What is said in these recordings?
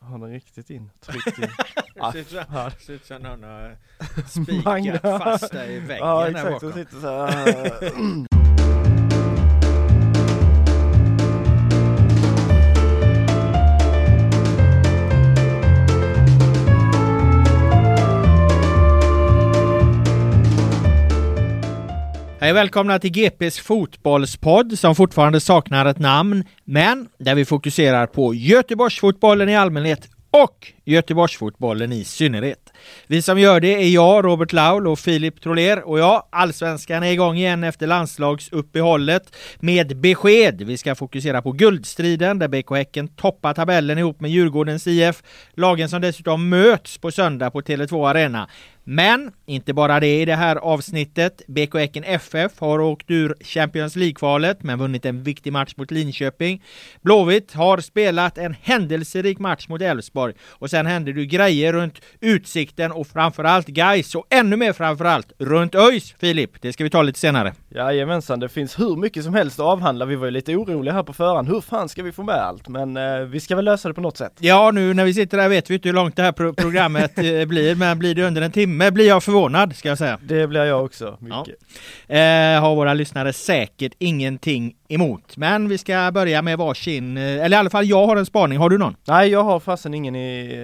Har den riktigt in? Tryckt in? Ah, Ser ut som- någon har spikat fast dig i väggen Ja här exakt, bakom. de sitter så här. Hej välkomna till GPs fotbollspodd som fortfarande saknar ett namn, men där vi fokuserar på Göteborgsfotbollen i allmänhet och Göteborgsfotbollen i synnerhet. Vi som gör det är jag, Robert Laul och Filip Troler och ja, allsvenskan är igång igen efter landslagsuppehållet med besked. Vi ska fokusera på guldstriden där BK Häcken toppar tabellen ihop med Djurgårdens IF, lagen som dessutom möts på söndag på Tele2 Arena. Men inte bara det i det här avsnittet. BK Häcken FF har åkt ur Champions League-kvalet men vunnit en viktig match mot Linköping. Blåvitt har spelat en händelserik match mot Elfsborg och sen hände det grejer runt Utsikten och framförallt Gais och ännu mer framförallt runt ÖIS, Filip. Det ska vi ta lite senare. Jajamensan, det finns hur mycket som helst att avhandla. Vi var ju lite oroliga här på förhand. Hur fan ska vi få med allt? Men eh, vi ska väl lösa det på något sätt. Ja, nu när vi sitter där vet vi inte hur långt det här pro- programmet eh, blir, men blir det under en timme blir jag förvånad, ska jag säga. Det blir jag också, mycket. Eh, har våra lyssnare säkert ingenting emot. Men vi ska börja med varsin, eh, eller i alla fall jag har en spaning. Har du någon? Nej, jag har fasen ingen i...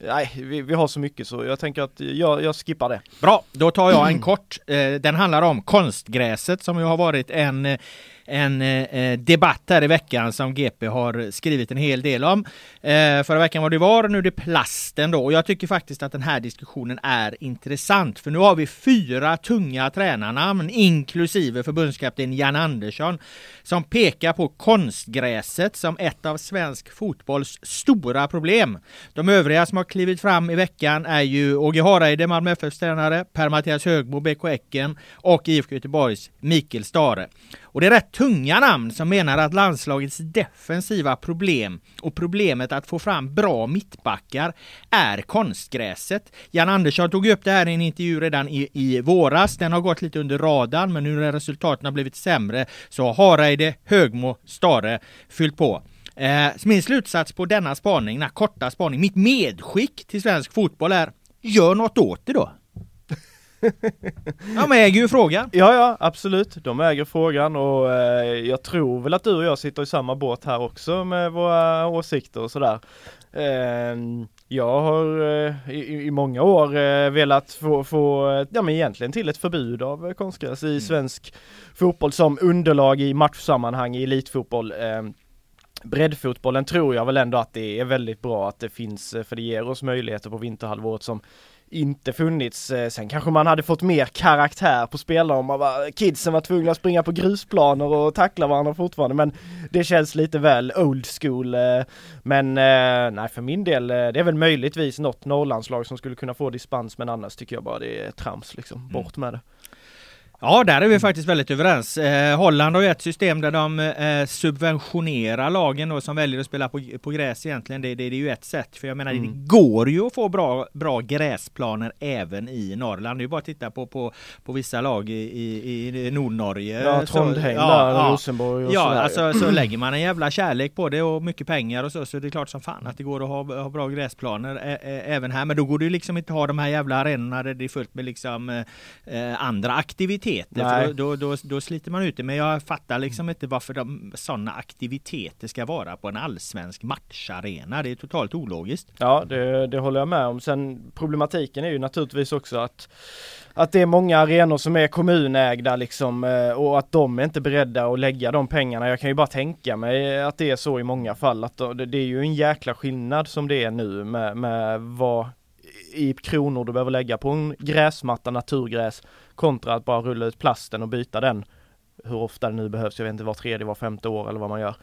eh, Nej, vi, vi har så mycket så jag tänker att jag, jag skippar det. Bra, då tar jag en kort. Eh, den handlar om konstgräset som ju har varit en eh, en eh, eh, debatt här i veckan som GP har skrivit en hel del om. Eh, förra veckan var det VAR, nu är det plasten då. Och jag tycker faktiskt att den här diskussionen är intressant. För nu har vi fyra tunga tränarnamn, inklusive förbundskapten Jan Andersson, som pekar på konstgräset som ett av svensk fotbolls stora problem. De övriga som har klivit fram i veckan är ju Åge Hareide, Malmö FFs tränare, Per-Mattias Högmo, BK Häcken och IFK Göteborgs Mikael Stare. Och det är rätt tunga namn som menar att landslagets defensiva problem och problemet att få fram bra mittbackar är konstgräset. Jan Andersson tog upp det här i en intervju redan i, i våras. Den har gått lite under radarn, men nu när resultaten har blivit sämre så har Hareide, Högmo, Stare fyllt på. Eh, min slutsats på denna spaning, denna korta spaning, mitt medskick till svensk fotboll är gör något åt det då. De äger ju frågan. Ja, ja, absolut. De äger frågan och eh, jag tror väl att du och jag sitter i samma båt här också med våra åsikter och sådär. Eh, jag har eh, i, i många år eh, velat få, få, ja men egentligen till ett förbud av konstgräs i svensk fotboll som underlag i matchsammanhang i elitfotboll. Eh, breddfotbollen tror jag väl ändå att det är väldigt bra att det finns, eh, för det ger oss möjligheter på vinterhalvåret som inte funnits. Eh, Sen kanske man hade fått mer karaktär på spelare om man var, kidsen var tvungna att springa på grusplaner och tackla varandra fortfarande men det känns lite väl old school. eh, Men eh, nej för min del, det är väl möjligtvis något Norrlandslag som skulle kunna få dispens men annars tycker jag bara det är trams liksom. Bort med det. Ja, där är vi faktiskt väldigt överens. Eh, Holland har ju ett system där de eh, subventionerar lagen då, som väljer att spela på, på gräs egentligen. Det, det, det är ju ett sätt. För jag menar, mm. det går ju att få bra, bra gräsplaner även i Norrland. Det är ju bara att titta på, på, på vissa lag i, i, i Nordnorge. Ja, Trondheim så, där, ja, Rosenborg och Ja, sådär. alltså så lägger man en jävla kärlek på det och mycket pengar och så, så det är klart som fan att det går att ha, ha bra gräsplaner ä, ä, även här. Men då går det ju liksom inte att ha de här jävla arenorna där det är fullt med liksom eh, andra aktiviteter. För då, då, då, då, sliter man ut det. Men jag fattar liksom inte varför de, sådana aktiviteter ska vara på en allsvensk matcharena. Det är totalt ologiskt. Ja, det, det håller jag med om. Sen problematiken är ju naturligtvis också att att det är många arenor som är kommunägda liksom eh, och att de är inte beredda att lägga de pengarna. Jag kan ju bara tänka mig att det är så i många fall att det är ju en jäkla skillnad som det är nu med, med vad i kronor du behöver lägga på en gräsmatta, naturgräs kontra att bara rulla ut plasten och byta den hur ofta det nu behövs, jag vet inte var tredje, var femte år eller vad man gör.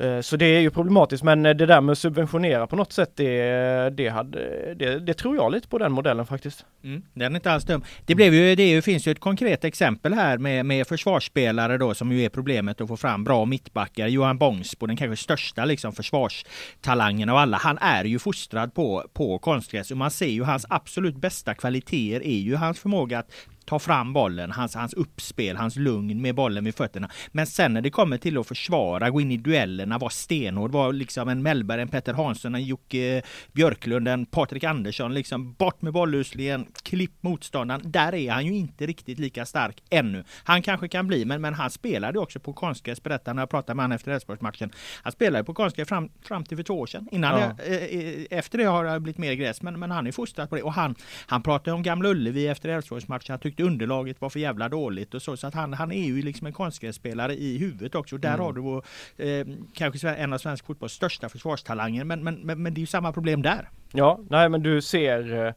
Eh, så det är ju problematiskt men eh, det där med att subventionera på något sätt det, eh, det, hade, det, det tror jag lite på den modellen faktiskt. Mm, den är inte alls dum. Det, blev ju, det finns ju ett konkret exempel här med, med försvarsspelare då som ju är problemet att få fram bra mittbackar. Johan Bångsbo, den kanske största liksom försvarstalangen av alla. Han är ju fostrad på, på konstgräs och man ser ju hans absolut bästa kvaliteter är ju hans förmåga att ta fram bollen, hans, hans uppspel, hans lugn med bollen vid fötterna. Men sen när det kommer till att försvara, gå in i duellerna, vara stenhård, vara liksom en Mellberg, en Petter Hansson, en Jocke Björklund, en Patrik Andersson, liksom bort med bolluslingen, klipp motståndaren. Där är han ju inte riktigt lika stark ännu. Han kanske kan bli, men, men han spelade också på konstgräs, berättade när jag pratade med honom efter Elfsborgsmatchen. Han spelade på konstgräs fram, fram till för två år sedan. Innan ja. det, eh, efter det har det blivit mer gräs, men, men han är fostrad på det. Och han, han pratade om Gamla Ullevi efter Elfsborgsmatchen. Tyckte underlaget var för jävla dåligt och så. Så att han, han är ju liksom en konstgrässpelare i huvudet också. Där mm. har du vår, eh, kanske en av svensk fotbolls största försvarstalanger. Men, men, men, men, det är ju samma problem där. Ja, nej men du ser eh,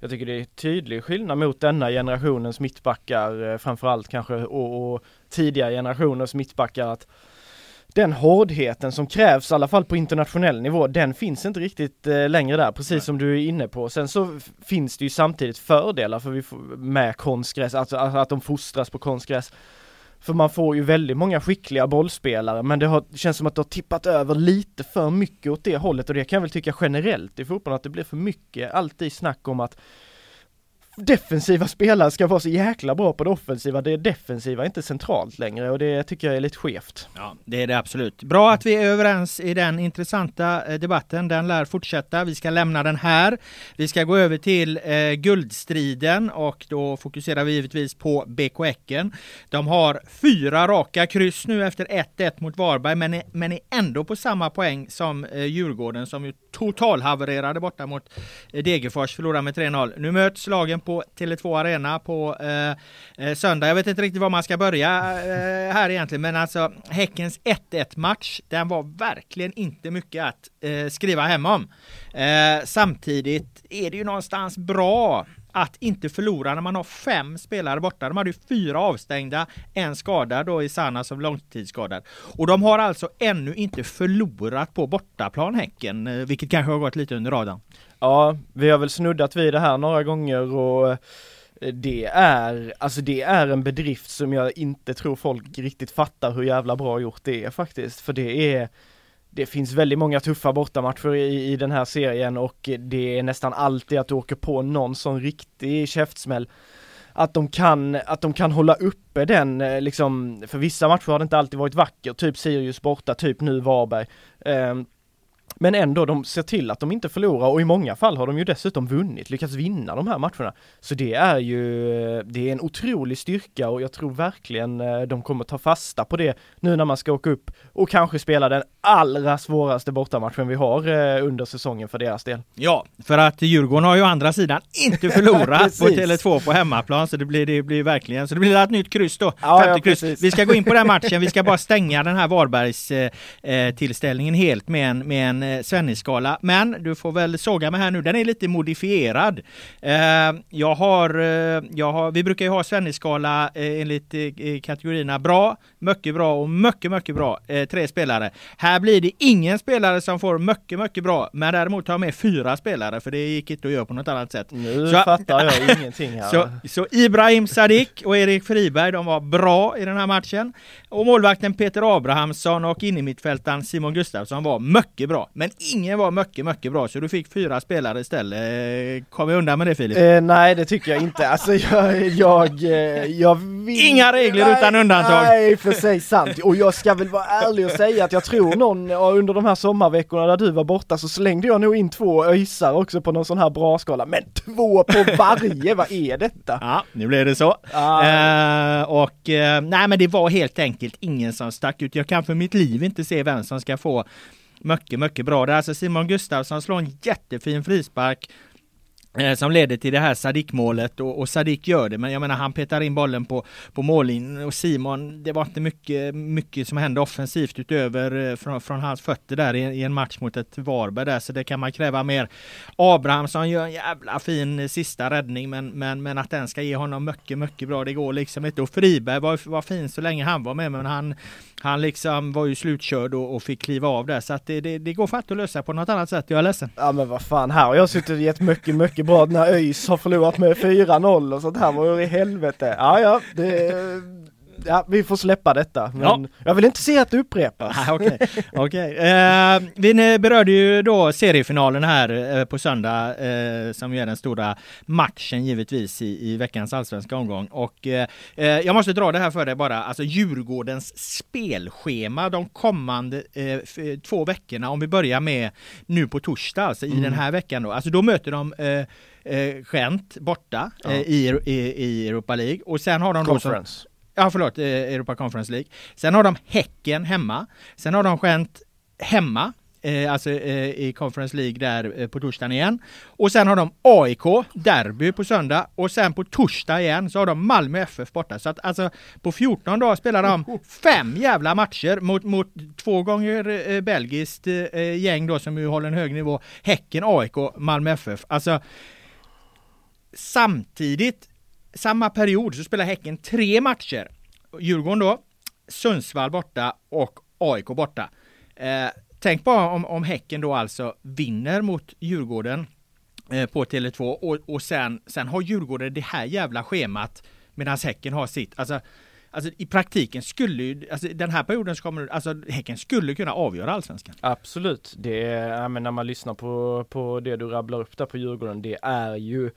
jag tycker det är tydlig skillnad mot denna generationens mittbackar eh, framförallt kanske och, och tidigare generationers mittbackar att den hårdheten som krävs, i alla fall på internationell nivå, den finns inte riktigt eh, längre där, precis Nej. som du är inne på. Sen så finns det ju samtidigt fördelar för vi får, med konstgräs, alltså, alltså att de fostras på konstgräs. För man får ju väldigt många skickliga bollspelare men det, har, känns som att det har tippat över lite för mycket åt det hållet och det kan jag väl tycka generellt i fotbollen att det blir för mycket alltid snack om att defensiva spelare ska vara så jäkla bra på det offensiva. Det defensiva är inte centralt längre och det tycker jag är lite skevt. Ja, det är det absolut. Bra att vi är överens i den intressanta eh, debatten. Den lär fortsätta. Vi ska lämna den här. Vi ska gå över till eh, guldstriden och då fokuserar vi givetvis på BK Häcken. De har fyra raka kryss nu efter 1-1 mot Varberg, men är, men är ändå på samma poäng som eh, Djurgården som ju totalhavererade borta mot eh, Degerfors, förlorade med 3-0. Nu möts lagen på Tele2 Arena på eh, eh, söndag. Jag vet inte riktigt var man ska börja eh, här egentligen, men alltså Häckens 1-1 match, den var verkligen inte mycket att eh, skriva hem om. Eh, samtidigt är det ju någonstans bra att inte förlora när man har fem spelare borta. De hade ju fyra avstängda, en skadad då i som långtidsskadad. Och de har alltså ännu inte förlorat på bortaplan Häcken, eh, vilket kanske har gått lite under radarn. Ja, vi har väl snuddat vid det här några gånger och eh, det är, alltså det är en bedrift som jag inte tror folk riktigt fattar hur jävla bra gjort det är faktiskt. För det är, det finns väldigt många tuffa bortamatcher i, i den här serien och det är nästan alltid att du åker på någon sån riktig käftsmäll. Att de kan, att de kan hålla uppe den eh, liksom, för vissa matcher har det inte alltid varit vackert, typ Sirius borta, typ nu Varberg. Um, men ändå, de ser till att de inte förlorar och i många fall har de ju dessutom vunnit, lyckats vinna de här matcherna. Så det är ju, det är en otrolig styrka och jag tror verkligen eh, de kommer ta fasta på det nu när man ska åka upp och kanske spela den allra svåraste bortamatchen vi har eh, under säsongen för deras del. Ja, för att Djurgården har ju å andra sidan inte förlorat på Tele2 på hemmaplan så det blir, det blir verkligen, så det blir ett nytt kryss då. Ja, ja, kryss. Vi ska gå in på den matchen, vi ska bara stänga den här Varbergs eh, eh tillställningen helt med en, med en egen eh, Svennis-skala. Men du får väl såga mig här nu, den är lite modifierad. Eh, jag har, eh, jag har, vi brukar ju ha Svennis-skala eh, enligt eh, kategorierna bra, mycket bra och mycket, mycket bra. Tre spelare. Här blir det ingen spelare som får mycket, mycket bra, men däremot har jag med fyra spelare, för det gick inte att göra på något annat sätt. Nu så, fattar jag ingenting här. Så, så Ibrahim Sadik och Erik Friberg, de var bra i den här matchen. Och målvakten Peter Abrahamsson och innermittfältaren Simon Gustafsson var mycket bra. Men ingen var mycket, mycket bra, så du fick fyra spelare istället. Kom vi undan med det Filip? Eh, nej, det tycker jag inte. Alltså jag, jag, eh, jag vill... Inga regler nej, utan undantag! Nej, för sig sant. Och jag ska väl vara ärlig och säga att jag tror någon under de här sommarveckorna där du var borta så slängde jag nog in två öjsar också på någon sån här bra skala. Men två på varje, vad är detta? Ja, nu blev det så. Ah. Eh, och eh, nej men det var helt enkelt ingen som stack ut. Jag kan för mitt liv inte se vem som ska få mycket, mycket bra. Det är alltså Simon Gustafsson slår en jättefin frispark Eh, som leder till det här Sadik-målet och, och Sadik gör det, men jag menar han petar in bollen på, på mållinjen och Simon, det var inte mycket, mycket som hände offensivt utöver eh, från, från hans fötter där i, i, en match mot ett Varberg där, så det kan man kräva mer. Abrahamsson gör en jävla fin eh, sista räddning, men, men, men att den ska ge honom mycket, mycket bra, det går liksom inte. Och Friberg var, var fin så länge han var med, men han, han liksom var ju slutkörd och, och fick kliva av där, så att det, det, det går fatt att lösa på något annat sätt, jag är ledsen. Ja men vad fan, här har jag suttit och gett mycket, mycket bra när ÖIS har förlorat med 4-0 och sånt här, vad i helvete? Ja, ja, det, ja, vi får släppa detta. Men ja. jag vill inte se att det upprepas. Okej, okay. okay. eh, vi berörde ju då seriefinalen här eh, på söndag eh, som är den stora matchen givetvis i, i veckans allsvenska omgång. Och eh, eh jag måste dra det här för dig bara, alltså Djurgårdens spelschema de kommande två veckorna, om vi börjar med nu på torsdag, alltså mm. i den här veckan då. Alltså då möter de eh, Gent borta ja. i, i, i Europa League och sen har de Conference. då som, Ja, förlåt, eh, Europa Conference League. Sen har de Häcken hemma. Sen har de Gent hemma, eh, alltså eh, i Conference League där eh, på torsdagen igen. Och sen har de AIK, derby på söndag. Och sen på torsdag igen så har de Malmö FF borta. Så att alltså på 14 dagar spelar de fem jävla matcher mot, mot två gånger eh, belgiskt eh, eh gäng då som ju håller en hög nivå. Häcken, AIK, Malmö FF. Alltså samtidigt samma period så spelar Häcken tre matcher. Djurgården då, Sundsvall borta och AIK borta. Eh, tänk bara om, om Häcken då alltså vinner mot Djurgården eh, på Tele2 och, och sen, sen har Djurgården det här jävla schemat medan Häcken har sitt. Alltså, Alltså i praktiken skulle ju, alltså den här perioden så kommer, alltså Häcken skulle kunna avgöra allsvenskan. Absolut, det är, ja, men när man lyssnar på, på det du rabblar upp där på Djurgården, det är ju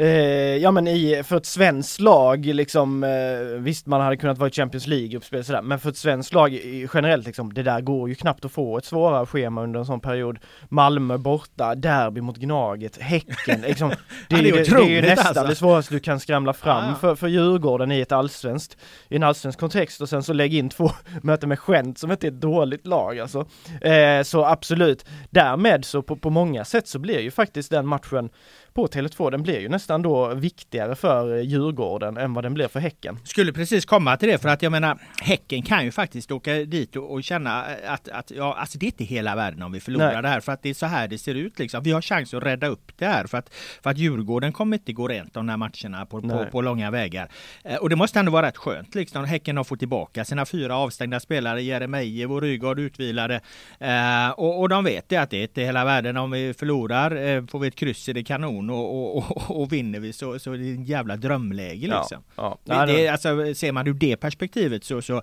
Eh, ja men i, för ett svenskt lag liksom, eh, visst man hade kunnat vara i Champions League-uppspel sådär, men för ett svenskt lag generellt liksom, det där går ju knappt att få ett svårare schema under en sån period. Malmö borta, derby mot Gnaget, Häcken, liksom, det, är, det, det, det är ju nästan alltså. det svåraste du kan skramla fram ah. för, för Djurgården i ett allsvenskt, i en allsvensk kontext och sen så lägg in två möten med Gent som inte är ett dåligt lag alltså. Eh, så absolut, därmed så på, på många sätt så blir ju faktiskt den matchen på Tele2, den blir ju nästan då viktigare för Djurgården än vad den blir för Häcken. Skulle precis komma till det för att jag menar Häcken kan ju faktiskt åka dit och, och känna att, att ja, alltså det är inte hela världen om vi förlorar Nej. det här för att det är så här det ser ut liksom. Vi har chans att rädda upp det här för att, för att Djurgården kommer inte gå rent de här matcherna på, på, på, långa vägar. Eh, och det måste ändå vara rätt skönt liksom. Häcken har fått tillbaka sina fyra avstängda spelare, Jeremejeff och Rygaard utvilade. Eh, och, och de vet det att det är inte hela världen om vi förlorar. Eh, får vi ett kryss i det kanon och, och, och, och vinner vi så, så är det en jävla drömläge liksom. Ja, ja. Det, alltså, ser man ur det perspektivet så, så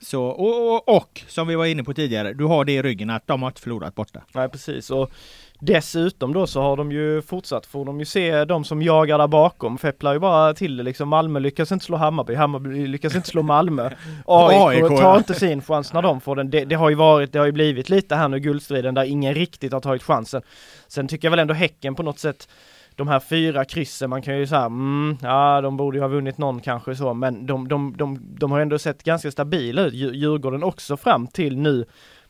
så, och, och, och, som vi var inne på tidigare, du har det i ryggen att de har inte förlorat borta. Nej precis och Dessutom då så har de ju fortsatt, får de ju se de som jagar där bakom, fepplar ju bara till det liksom. Malmö lyckas inte slå Hammarby, Hammarby lyckas inte slå Malmö. AIK tar inte sin chans när de får den. Det, det, har ju varit, det har ju blivit lite här nu guldstriden där ingen riktigt har tagit chansen. Sen tycker jag väl ändå Häcken på något sätt de här fyra kryssen, man kan ju säga, mm, ja de borde ju ha vunnit någon kanske så, men de, de, de, de har ändå sett ganska stabila ut, Djurgården också fram till nu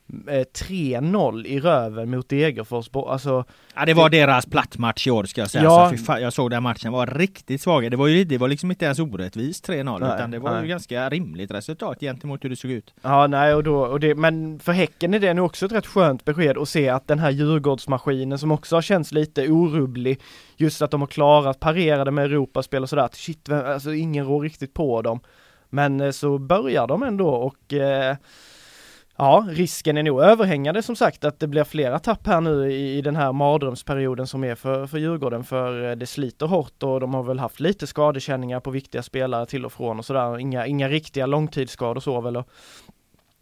3-0 eh, i röven mot Degerfors. Alltså, ja, det var deras plattmatch i år ska jag säga. Ja. Så fan, jag såg den matchen var riktigt svag. Det var ju det var liksom inte ens orättvist 3-0 utan det var nej. ju ganska rimligt resultat gentemot hur det såg ut. Ja, nej, och då, och det, men för Häcken är det nog också ett rätt skönt besked att se att den här Djurgårdsmaskinen som också har känts lite orubblig, just att de har klarat parerade med Europaspel och sådär, shit, alltså ingen rår riktigt på dem. Men eh, så börjar de ändå och eh, Ja, risken är nog överhängande som sagt att det blir flera tapp här nu i, i den här mardrömsperioden som är för, för Djurgården för eh, det sliter hårt och de har väl haft lite skadekänningar på viktiga spelare till och från och sådär. Inga, inga riktiga långtidsskador så väl. Och,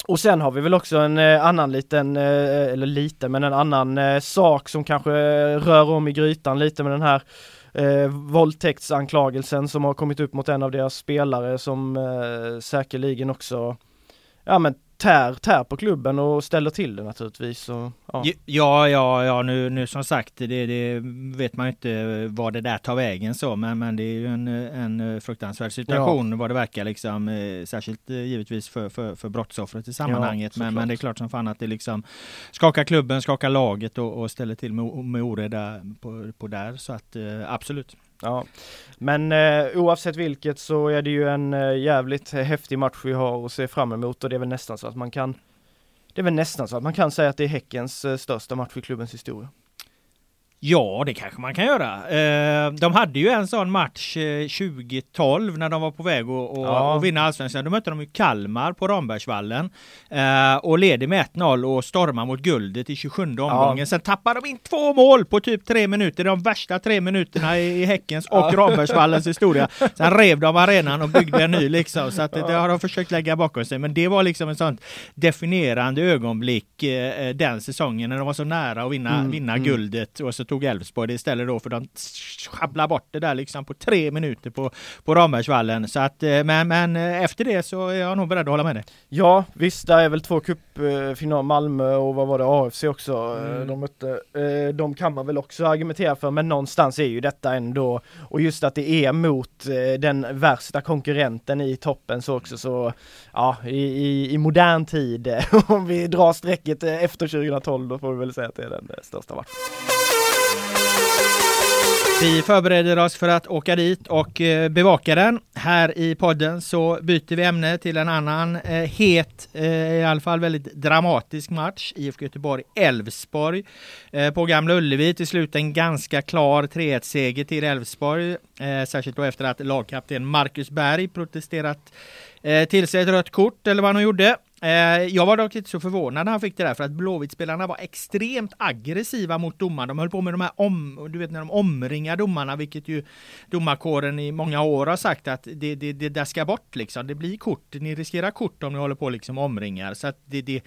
och sen har vi väl också en eh, annan liten, eh, eller lite, men en annan eh, sak som kanske eh, rör om i grytan lite med den här eh, våldtäktsanklagelsen som har kommit upp mot en av deras spelare som eh, säkerligen också ja men tär, tär på klubben och ställer till det naturligtvis. Och, ja. ja, ja, ja, nu, nu som sagt, det, det vet man ju inte vad det där tar vägen så, men, men det är ju en, en fruktansvärd situation ja. vad det verkar liksom, eh, särskilt eh, givetvis för, för, för brottsoffret i sammanhanget. Ja, men, men det är klart som fan att det liksom skakar klubben, skakar laget och, och ställer till med, med oreda på, på där, så att eh, absolut. Ja, men eh, oavsett vilket så är det ju en eh, jävligt häftig match vi har att se fram emot och det är väl nästan så att man kan Det är väl nästan så att man kan säga att det är Häckens eh, största match i klubbens historia. Ja, det kanske man kan göra. Eh, de hade ju en sån match 2012 eh, när de var på väg att ja. vinna allsvenskan. Då mötte de ju Kalmar på Rambergsvallen eh, och ledde med 1-0 och stormade mot guldet i 27 omgången. Ja. Sen tappade de in två mål på typ tre minuter. De värsta tre minuterna i Häckens och ja. Rambergsvallens historia. Sen rev de arenan och byggde en ny liksom. Så att det, har de försökt lägga bakom sig. Men det var liksom en sån definierande ögonblick den säsongen när de var så nära att vinna, mm. vinna mm. guldet. Och så tog Elfsborg det istället då för de schabblar bort det där liksom på tre minuter på, på Rambergsvallen. Så att, eh, men, men eh, efter det så är jag nog beredd att hålla med dig. Ja visst, där är väl två cupfinaler, Malmö och vad var det, AFC också mm. de mötte. De kan man väl också argumentera för, men någonstans är ju detta ändå, och just att det är mot den värsta konkurrenten i toppen så också så, ja, i, i, i modern tid, om vi drar strecket efter 2012, då får vi väl säga att det är den största matchen. Vi förbereder oss för att åka dit och eh, bevaka den. Här i podden så byter vi ämne till en annan eh, het, eh, i alla fall väldigt dramatisk match. IFK Göteborg-Elfsborg eh, på Gamla Ullevi. Till slut en ganska klar 3-1-seger till Elfsborg. Eh, särskilt då efter att lagkapten Marcus Berg protesterat eh, till sig ett rött kort eller vad han gjorde. Eh, jag var dock inte så förvånad när han fick det där för att Blåvittspelarna var extremt aggressiva mot domarna. De höll på med de här om, du vet när de omringar domarna, vilket ju domarkåren i många år har sagt att det, det, det där ska bort liksom. Det blir kort, ni riskerar kort om ni håller på liksom omringar. Så att det, det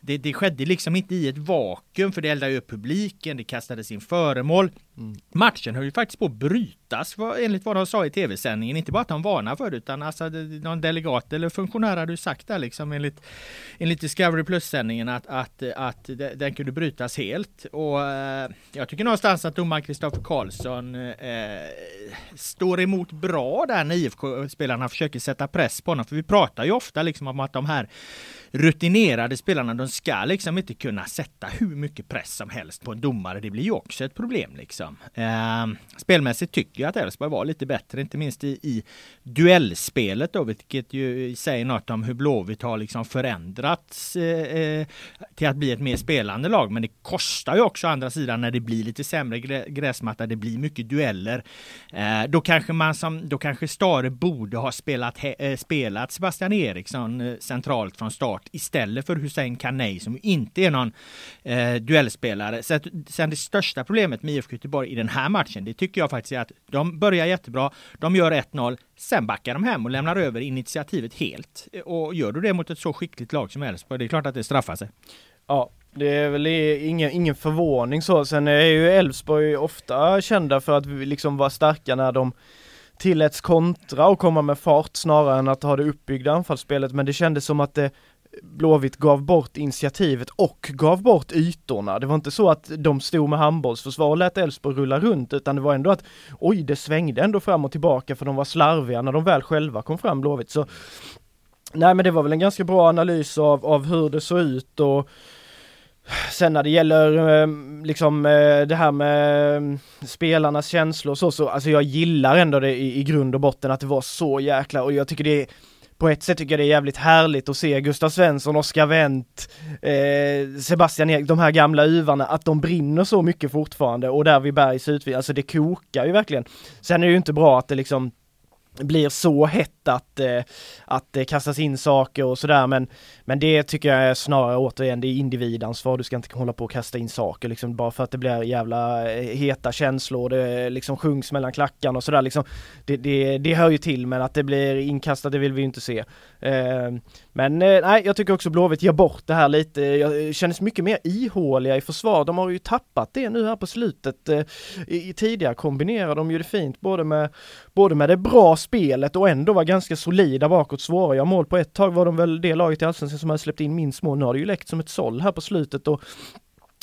det, det skedde liksom inte i ett vakuum för det eldade upp publiken, det kastades in föremål. Mm. Matchen höll ju faktiskt på att brytas enligt vad de sa i tv-sändningen. Inte bara att de varnade för det utan alltså någon delegat eller funktionär hade ju sagt där liksom enligt, enligt Discovery Plus-sändningen att, att, att den kunde brytas helt. Och eh, jag tycker någonstans att domaren Kristoffer Karlsson eh, står emot bra där när IFK-spelarna försöker sätta press på honom. För vi pratar ju ofta liksom om att de här rutinerade spelarna, de ska liksom inte kunna sätta hur mycket press som helst på en domare. Det blir ju också ett problem liksom. Eh, spelmässigt tycker jag att Elfsborg var lite bättre, inte minst i, i duellspelet då, vilket ju säger något om hur Blåvitt har liksom förändrats eh, eh, till att bli ett mer spelande lag. Men det kostar ju också å andra sidan när det blir lite sämre grä, gräsmatta, det blir mycket dueller. Eh, då kanske man som, då kanske Stare borde ha spelat, eh, spelat Sebastian Eriksson eh, centralt från start istället för Hussein Kanei som inte är någon eh, duellspelare. Så att, sen det största problemet med IFK Göteborg i den här matchen, det tycker jag faktiskt är att de börjar jättebra, de gör 1-0, sen backar de hem och lämnar över initiativet helt. Och gör du det mot ett så skickligt lag som Elfsborg, det är klart att det straffar sig. Ja, det är väl ingen, ingen förvåning så. Sen är ju Elfsborg ofta kända för att liksom vara starka när de tilläts kontra och komma med fart snarare än att ha det uppbyggda anfallsspelet. Men det kändes som att det Blåvitt gav bort initiativet och gav bort ytorna. Det var inte så att de stod med handbollsförsvar och lät Elfsborg rulla runt utan det var ändå att oj, det svängde ändå fram och tillbaka för de var slarviga när de väl själva kom fram Blåvitt. Så Nej men det var väl en ganska bra analys av, av hur det såg ut och Sen när det gäller ehm, liksom eh, det här med ehm, spelarnas känslor och så, så alltså jag gillar ändå det i, i grund och botten att det var så jäkla och jag tycker det är på ett sätt tycker jag det är jävligt härligt att se Gustav Svensson, Oskar Wendt, eh, Sebastian Ek, de här gamla uvarna, att de brinner så mycket fortfarande och där vid Bergs utvidgning, alltså det kokar ju verkligen. Sen är det ju inte bra att det liksom blir så hett att, eh, att det kastas in saker och sådär men, men det tycker jag är snarare återigen det är individansvar, du ska inte hålla på och kasta in saker liksom bara för att det blir jävla eh, heta känslor, det liksom sjungs mellan klackarna och sådär liksom. Det, det, det hör ju till men att det blir inkastat det vill vi ju inte se. Ehm, men eh, nej, jag tycker också Blåvitt ger bort det här lite, jag eh, kändes mycket mer ihåliga i försvar, de har ju tappat det nu här på slutet. Eh, I, tidigare kombinerade de ju det fint både med, både med det bra spelet och ändå var ganska solida bakåt, svåra att göra mål på ett tag var de väl det laget i Allsvenskan som hade släppt in minst mål. Nu har det ju läckt som ett såll här på slutet och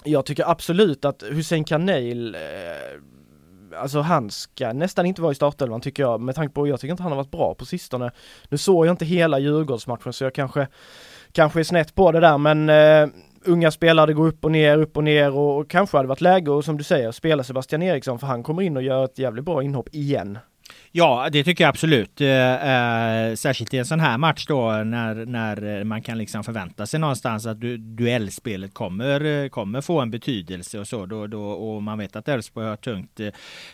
jag tycker absolut att Hussein Kanel eh, Alltså han ska nästan inte vara i startelvan tycker jag med tanke på, jag tycker inte han har varit bra på sistone. Nu såg jag inte hela Djurgårdsmatchen så jag kanske, kanske är snett på det där men eh, unga spelare går upp och ner, upp och ner och, och kanske hade varit läge och som du säger spela Sebastian Eriksson för han kommer in och gör ett jävligt bra inhopp igen. Ja, det tycker jag absolut. Eh, särskilt i en sån här match då när, när man kan liksom förvänta sig någonstans att du, duellspelet kommer, kommer få en betydelse och så. Då, då, och man vet att Elfsborg har tungt,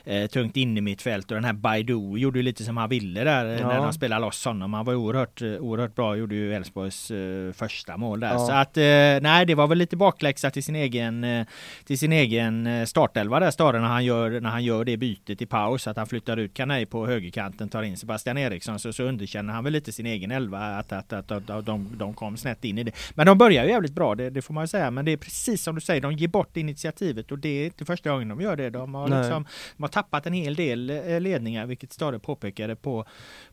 eh, tungt in i mitt fält och den här Baidu gjorde ju lite som han ville där ja. när de spelade loss honom. Han var oerhört, oerhört bra, gjorde ju Elfsborgs eh, första mål där. Ja. Så att eh, nej, det var väl lite bakläxa till sin egen, eh, till sin egen eh, startelva där Stare när han gör, när han gör det bytet i paus, att han flyttar ut Kanej på högerkanten tar in Sebastian Eriksson så, så underkänner han väl lite sin egen elva att, att, att, att, att de, de kom snett in i det. Men de börjar ju jävligt bra, det, det, får man ju säga. Men det är precis som du säger, de ger bort initiativet och det är inte första gången de gör det. De har, liksom, de har tappat en hel del eh, ledningar, vilket Stare påpekade på,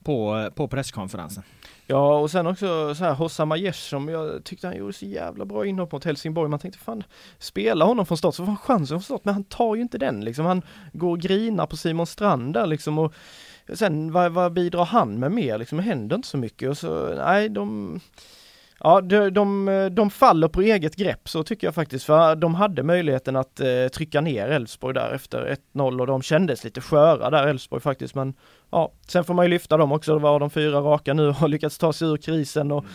på, på presskonferensen. Ja och sen också så här Hossam Aiesh som jag tyckte han gjorde så jävla bra inhopp mot Helsingborg. Man tänkte fan spela honom från start så får han chansen från start men han tar ju inte den liksom. Han går och grinar på Simon Strand där liksom och sen vad, vad bidrar han med mer liksom? Det händer inte så mycket och så nej de Ja, de, de, de faller på eget grepp så tycker jag faktiskt, för de hade möjligheten att eh, trycka ner Elfsborg där efter 1-0 och de kändes lite sköra där Elfsborg faktiskt men ja, sen får man ju lyfta dem också, det var de fyra raka nu och har lyckats ta sig ur krisen och mm.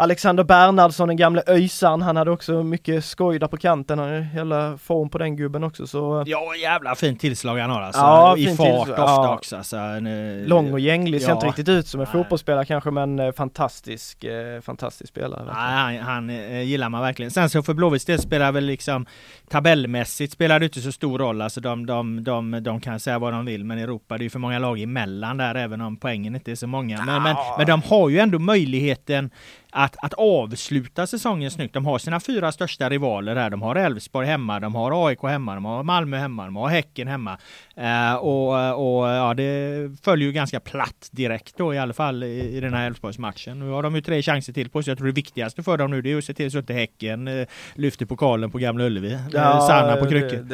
Alexander Bernhardsson, den gamle öjsan, han hade också mycket skoj där på kanten, han har hela form på den gubben också så Ja jävla fint tillslag han har alltså, ja, i fart tillslag. ofta ja. också alltså, nu... Lång och gänglig, ser ja. inte riktigt ut som en Nej. fotbollsspelare kanske men eh, fantastisk, eh, fantastisk spelare. Ja, han, han eh, gillar man verkligen. Sen så för Blåvitts del spelar väl liksom tabellmässigt spelar det inte så stor roll, alltså de, de, de, de kan säga vad de vill men Europa det är ju för många lag emellan där även om poängen inte är så många. Men, men, men de har ju ändå möjligheten att, att avsluta säsongen snyggt. De har sina fyra största rivaler här. De har Elfsborg hemma, de har AIK hemma, de har Malmö hemma, de har Häcken hemma. Uh, och, och ja, det följer ju ganska platt direkt då i alla fall i, i den här Elfsborgsmatchen. Nu har de ju tre chanser till på sig. Jag tror det viktigaste för dem nu det är att se till så att inte Häcken uh, lyfter pokalen på Gamla Ullevi. Ja, Sanna på kryckor.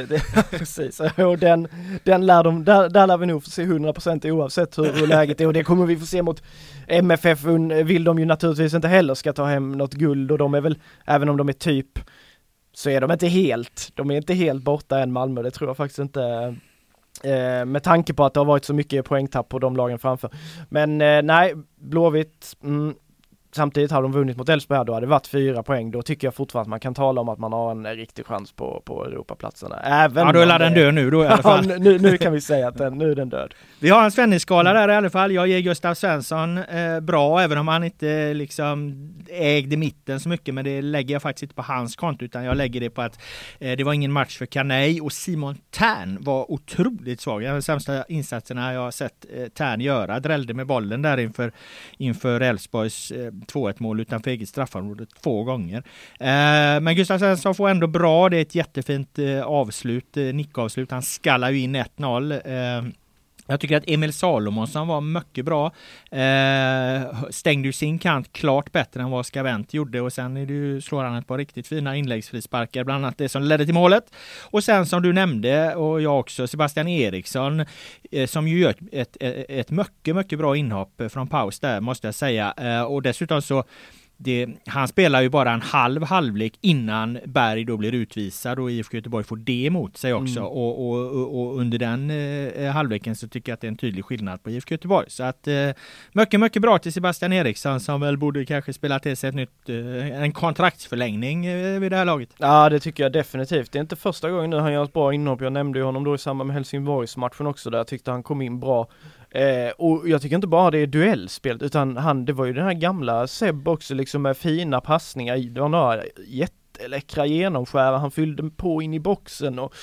Precis, och den, den lär de, där, där lär vi nog få se 100% oavsett hur, hur läget är och det kommer vi få se mot MFF vill de ju naturligtvis inte heller ska ta hem något guld och de är väl, även om de är typ, så är de inte helt, de är inte helt borta än Malmö, det tror jag faktiskt inte eh, med tanke på att det har varit så mycket poängtapp på de lagen framför. Men eh, nej, Blåvitt, mm, Samtidigt har de vunnit mot Elfsborg då hade det varit fyra poäng. Då tycker jag fortfarande att man kan tala om att man har en riktig chans på, på Europaplatserna. Även ja, då är den död nu då i alla fall. Ja, nu, nu kan vi säga att den, nu är den död. Vi har en Svennis-skala där i alla fall. Jag ger Gustav Svensson eh, bra, även om han inte liksom ägde mitten så mycket. Men det lägger jag faktiskt inte på hans konto, utan jag lägger det på att eh, det var ingen match för Kanei och Simon Tern var otroligt svag. En av de sämsta insatserna jag har sett eh, Tern göra. Drällde med bollen där inför inför Elfsborgs eh, 2-1 mål utanför eget straffområde två gånger. Eh, men Gustav Svensson får ändå bra. Det är ett jättefint eh, avslut, eh, nickavslut. Han skallar ju in 1-0. Jag tycker att Emil Salomonsson var mycket bra. Eh, stängde ju sin kant klart bättre än vad Skavent gjorde och sen är det ju, slår han ett par riktigt fina inläggsfrisparkar, bland annat det som ledde till målet. Och sen som du nämnde och jag också, Sebastian Eriksson eh, som ju gör ett, ett, ett mycket, mycket bra inhopp från paus där måste jag säga. Eh, och dessutom så det, han spelar ju bara en halv halvlek innan Berg då blir utvisad och IFK Göteborg får det emot sig också. Mm. Och, och, och, under den eh, halvleken så tycker jag att det är en tydlig skillnad på IFK Göteborg. Så att eh, mycket, mycket bra till Sebastian Eriksson som väl borde kanske spela till sig ett nytt, eh, en kontraktsförlängning eh, vid det här laget. Ja, det tycker jag definitivt. Det är inte första gången nu han gör ett bra inhopp. Jag nämnde ju honom då i samband med Helsingborgsmatchen också där jag tyckte han kom in bra. Eh, och jag tycker inte bara det är duellspelet utan han, det var ju den här gamla Seb också liksom med fina passningar, det var några jätteläckra genomskär, han fyllde på in i boxen och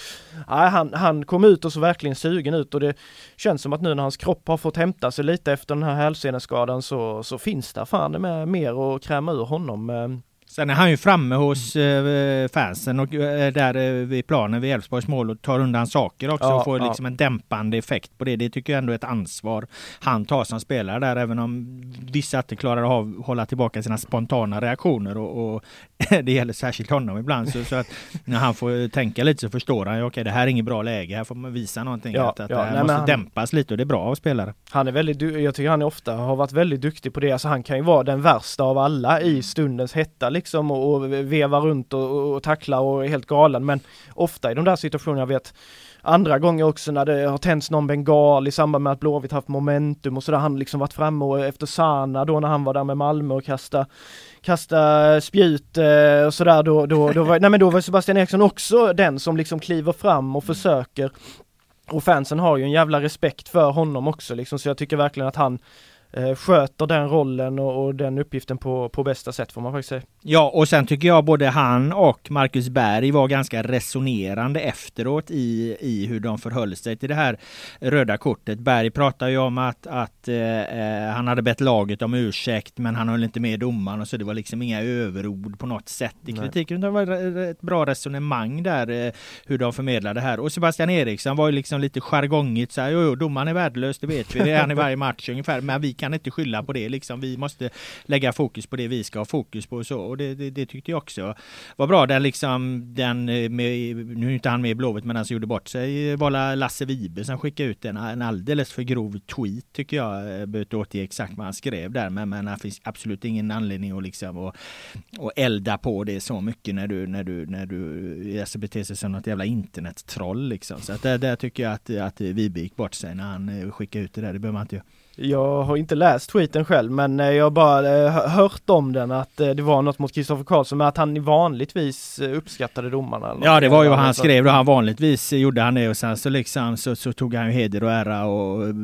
nej, han, han kom ut och så verkligen sugen ut. Och det känns som att nu när hans kropp har fått hämta sig lite efter den här hälseneskadan så, så finns det fan med mer att kräma ur honom. Eh. Sen är han ju framme hos eh, fansen och eh, där eh, vid planen vid Elfsborgs mål och tar undan saker också ja, och får ja. liksom en dämpande effekt på det. Det tycker jag ändå är ett ansvar han tar som spelare där, även om vissa inte klarar av att hålla tillbaka sina spontana reaktioner och, och det gäller särskilt honom ibland. Så, så, att när han får tänka lite så förstår han ju, okej okay, det här är inget bra läge, här får man visa någonting. Ja, att, att det här nej, måste han, dämpas lite och det är bra av spelare. Han är väldigt, jag tycker han är ofta har varit väldigt duktig på det. Alltså han kan ju vara den värsta av alla i stundens hetta liksom och, och veva runt och, och tackla och är helt galen. Men ofta i de där situationerna, jag vet andra gånger också när det har tänts någon bengal i samband med att Blåvitt haft momentum och sådär. Han liksom varit framme och efter Sana då när han var där med Malmö och kasta kasta spjut eh, och sådär då, då, då var, nej men då var Sebastian Eriksson också den som liksom kliver fram och försöker och fansen har ju en jävla respekt för honom också liksom så jag tycker verkligen att han eh, sköter den rollen och, och, den uppgiften på, på bästa sätt får man faktiskt säga. Ja, och sen tycker jag både han och Marcus Berg var ganska resonerande efteråt i, i hur de förhöll sig till det här röda kortet. Berg pratar ju om att, att eh, eh, han hade bett laget om ursäkt, men han höll inte med domaren och så det var liksom inga överord på något sätt i kritiken. Det var ett bra resonemang där eh, hur de förmedlade det här. Och Sebastian Eriksson var ju liksom lite jargongigt så här, jo, jo domaren är värdelös, det vet vi, det är han i varje match ungefär, men vi kan inte skylla på det liksom. Vi måste lägga fokus på det vi ska ha fokus på och så. Och det, det, det tyckte jag också var bra. Där liksom den eh, med, nu är inte han med i Blåvitt men han som gjorde bort sig eh, var Lasse Vibe som skickade ut en, en alldeles för grov tweet tycker jag. jag behöver inte återge exakt vad han skrev där men, men det finns absolut ingen anledning att liksom och, och elda på det så mycket när du när du när du alltså beter sig som något jävla internettroll liksom. Så att där, där tycker jag att, att Vibe gick bort sig när han skickade ut det där. Det behöver man inte göra. Jag har inte läst tweeten själv men eh, jag har bara eh, hört om den att eh, det var något mot Kristoffer Karlsson men att han vanligtvis uppskattade domarna. Ja det var ju vad han skrev då. Han vanligtvis gjorde han det och sen så liksom så, så tog han ju heder och ära och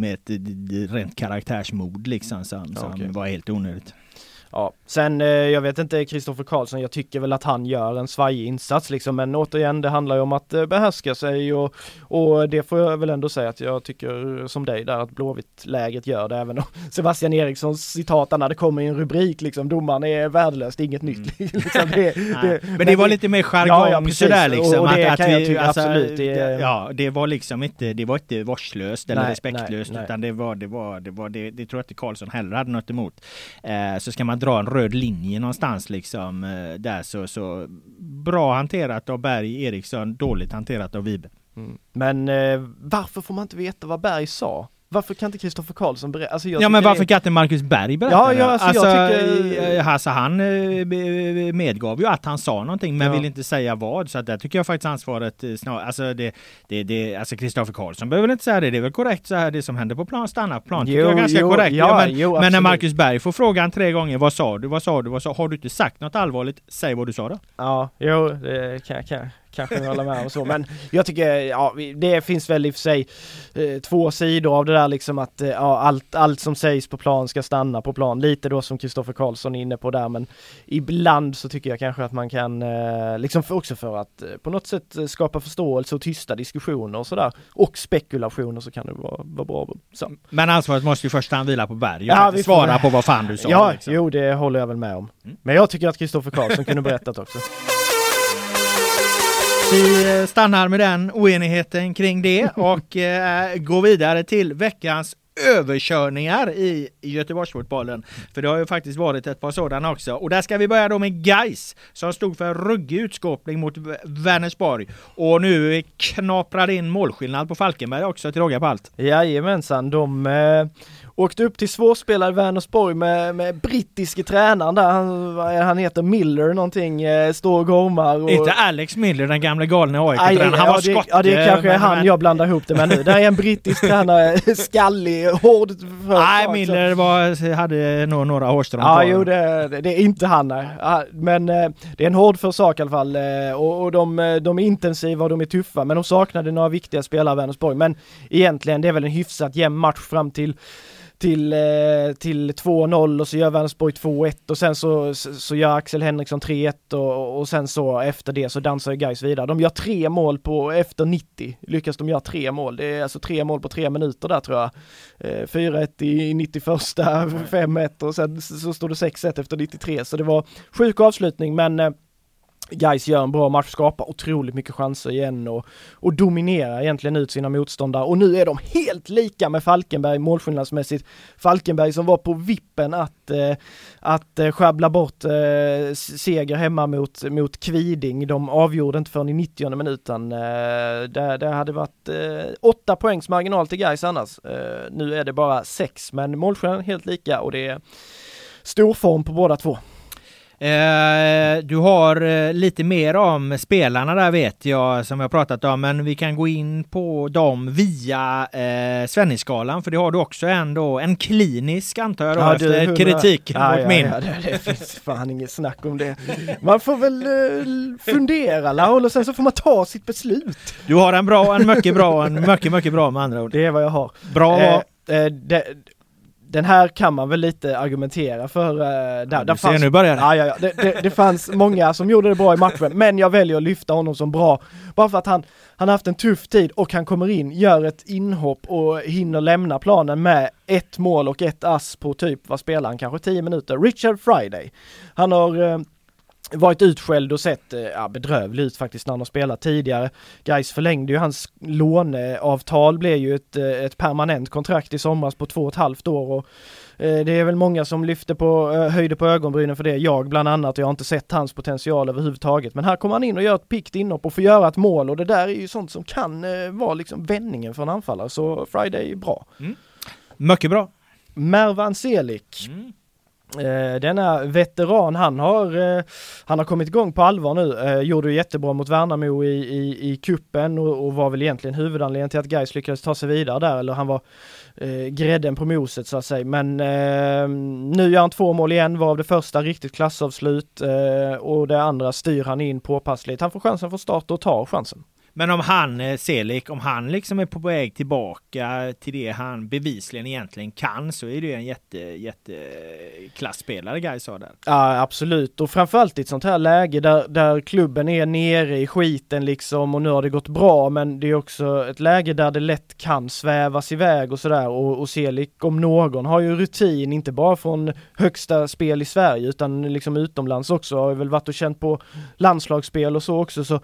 med ett rent karaktärsmod liksom så, så okay. han var helt onödigt. Ja, sen eh, jag vet inte Kristoffer Karlsson, jag tycker väl att han gör en svajig insats liksom, men återigen det handlar ju om att eh, behärska sig och, och det får jag väl ändå säga att jag tycker som dig där att Blåvitt-läget gör det, även om Sebastian Erikssons citat när det kommer i en rubrik liksom, domaren är värdelös, det är inget mm. nytt. liksom, det, det, men, det var lite mer jargong ja, ja, sådär liksom. Och, det att, kan att vi, jag tycka, alltså, absolut. Det, ja, det var liksom inte, det var inte vårdslöst eller nej, respektlöst nej, utan det var, det var, det var, det, det tror jag inte Karlsson heller hade något emot. Eh, så ska man dra en röd linje någonstans liksom eh, där så, så bra hanterat av Berg Eriksson, dåligt hanterat av Vibe. Mm. Men eh, varför får man inte veta vad Berg sa? Varför kan inte Kristoffer Karlsson berätta? Alltså ja men varför kan inte Marcus Berg berätta ja, ja, alltså, alltså, jag tycker... Eh, alltså han eh, medgav ju att han sa någonting men ja. vill inte säga vad. Så att där tycker jag faktiskt ansvaret eh, snarare, alltså det, det, det alltså Kristoffer Karlsson behöver inte säga det. Det är väl korrekt så här det som händer på plan stannar på plan. Jo, jag är ganska jo, korrekt. Ja, men, jo, men, när Marcus Berg får frågan tre gånger vad sa du, vad sa du, vad sa Har du inte sagt något allvarligt, säg vad du sa då. Ja, jo det kan, kan, kanske hålla med och så. Men jag tycker, ja, det finns väl i och för sig eh, två sidor av det där liksom att eh, ja, allt, allt som sägs på plan ska stanna på plan. Lite då som Kristoffer Karlsson är inne på där, men ibland så tycker jag kanske att man kan, eh, liksom för, också för att eh, på något sätt eh, skapa förståelse och tysta diskussioner och sådär. Och spekulationer så kan det vara, vara bra. Så. Men ansvaret måste ju först vila på Berg. Ja, vi svara på vad fan du sa. Ja, liksom. jo det håller jag väl med om. Mm. Men jag tycker att Kristoffer Karlsson kunde berättat också. Vi eh, stannar med den oenigheten kring det och eh, går vidare till veckans överkörningar i Göteborgsfotbollen. För det har ju faktiskt varit ett par sådana också. Och där ska vi börja då med Geis som stod för en ruggig utskåpning mot Vänersborg. Och nu knaprar in målskillnad på Falkenberg också till råga på allt. Jajamensan, de eh, åkte upp till svårspelad Vänersborg med, med brittiske tränaren där, han, han heter Miller någonting, eh, står och gormar. Och... Inte Alex Miller, den gamle galne AIK-tränaren, han ja, var det, skott. Ja det är kanske men, han men... jag blandar ihop det med nu. Där är en brittisk tränare, skallig, hård. Nej, Miller var, hade nog några hårstrån Ja, jo det, det, är inte han nej. Men eh, det är en hård för sak i alla fall eh, och, och de, eh, de är intensiva och de är tuffa men de saknade några viktiga spelare Vänersborg. Men egentligen det är väl en hyfsat jämn match fram till till, eh, till 2-0 och så gör Vänersborg 2-1 och sen så, så gör Axel Henriksson 3-1 och, och sen så efter det så dansar ju Gais vidare. De gör tre mål på, efter 90 lyckas de göra tre mål. Det är alltså tre mål på tre minuter där tror jag. Eh, 4-1 i 91, 5-1 och sen så står det 6-1 efter 93 så det var sjuk avslutning men eh, Guys gör en bra match, skapar otroligt mycket chanser igen och, och dominerar egentligen ut sina motståndare och nu är de helt lika med Falkenberg målskillnadsmässigt. Falkenberg som var på vippen att, eh, att eh, sjabbla bort eh, seger hemma mot, mot Kviding. De avgjorde inte förrän i 90 minuten. Eh, det, det hade varit eh, åtta poängs marginal till Guys annars. Eh, nu är det bara sex men målskillnaden helt lika och det är stor form på båda två. Eh, du har eh, lite mer om spelarna där vet jag som jag pratat om, men vi kan gå in på dem via eh, Svennisskalan, för det har du också ändå en klinisk antar jag då, ja, efter du, kritiken ja, mot ja, min. Ja, det, det finns fan inget snack om det. Man får väl eh, fundera Laul och sen så får man ta sitt beslut. Du har en bra, en mycket bra, en mycket, mycket bra med andra ord. Det är vad jag har. Bra. Det, den här kan man väl lite argumentera för. Uh, där, ja, där fanns, nu börjar det. Ja, ja, ja. Det, det, det, fanns många som gjorde det bra i matchen, men jag väljer att lyfta honom som bra. Bara för att han, han har haft en tuff tid och han kommer in, gör ett inhopp och hinner lämna planen med ett mål och ett ass på typ, vad spelar han, kanske 10 minuter. Richard Friday. Han har uh, varit utskälld och sett eh, ja, bedrövlig ut faktiskt när han har spelat tidigare. Gais förlängde ju hans låneavtal, blev ju ett, eh, ett permanent kontrakt i somras på två och ett halvt år och eh, det är väl många som lyfter på, höjde på ögonbrynen för det, jag bland annat, jag har inte sett hans potential överhuvudtaget. Men här kommer han in och gör ett pikt inhopp och får göra ett mål och det där är ju sånt som kan vara liksom vändningen för en anfallare, så Friday är bra. Mm. Mycket bra. Mervan Selik. Mm. Eh, denna veteran, han har, eh, han har kommit igång på allvar nu. Eh, gjorde ju jättebra mot Värnamo i, i, i kuppen och, och, var väl egentligen huvudanledningen till att Gais lyckades ta sig vidare där, eller han var eh, grädden på moset så att säga. Men eh, nu gör han två mål igen, varav det första riktigt klassavslut eh, och det andra styr han in påpassligt. Han får chansen från start och tar chansen. Men om han, eh, Selik, om han liksom är på väg tillbaka till det han bevisligen egentligen kan så är det ju en jätte, jätteklasspelare, Gais har där. Ja absolut och framförallt i ett sånt här läge där, där klubben är nere i skiten liksom och nu har det gått bra men det är också ett läge där det lätt kan svävas iväg och sådär och, och Selik om någon har ju rutin inte bara från högsta spel i Sverige utan liksom utomlands också har ju väl varit och känt på landslagsspel och så också så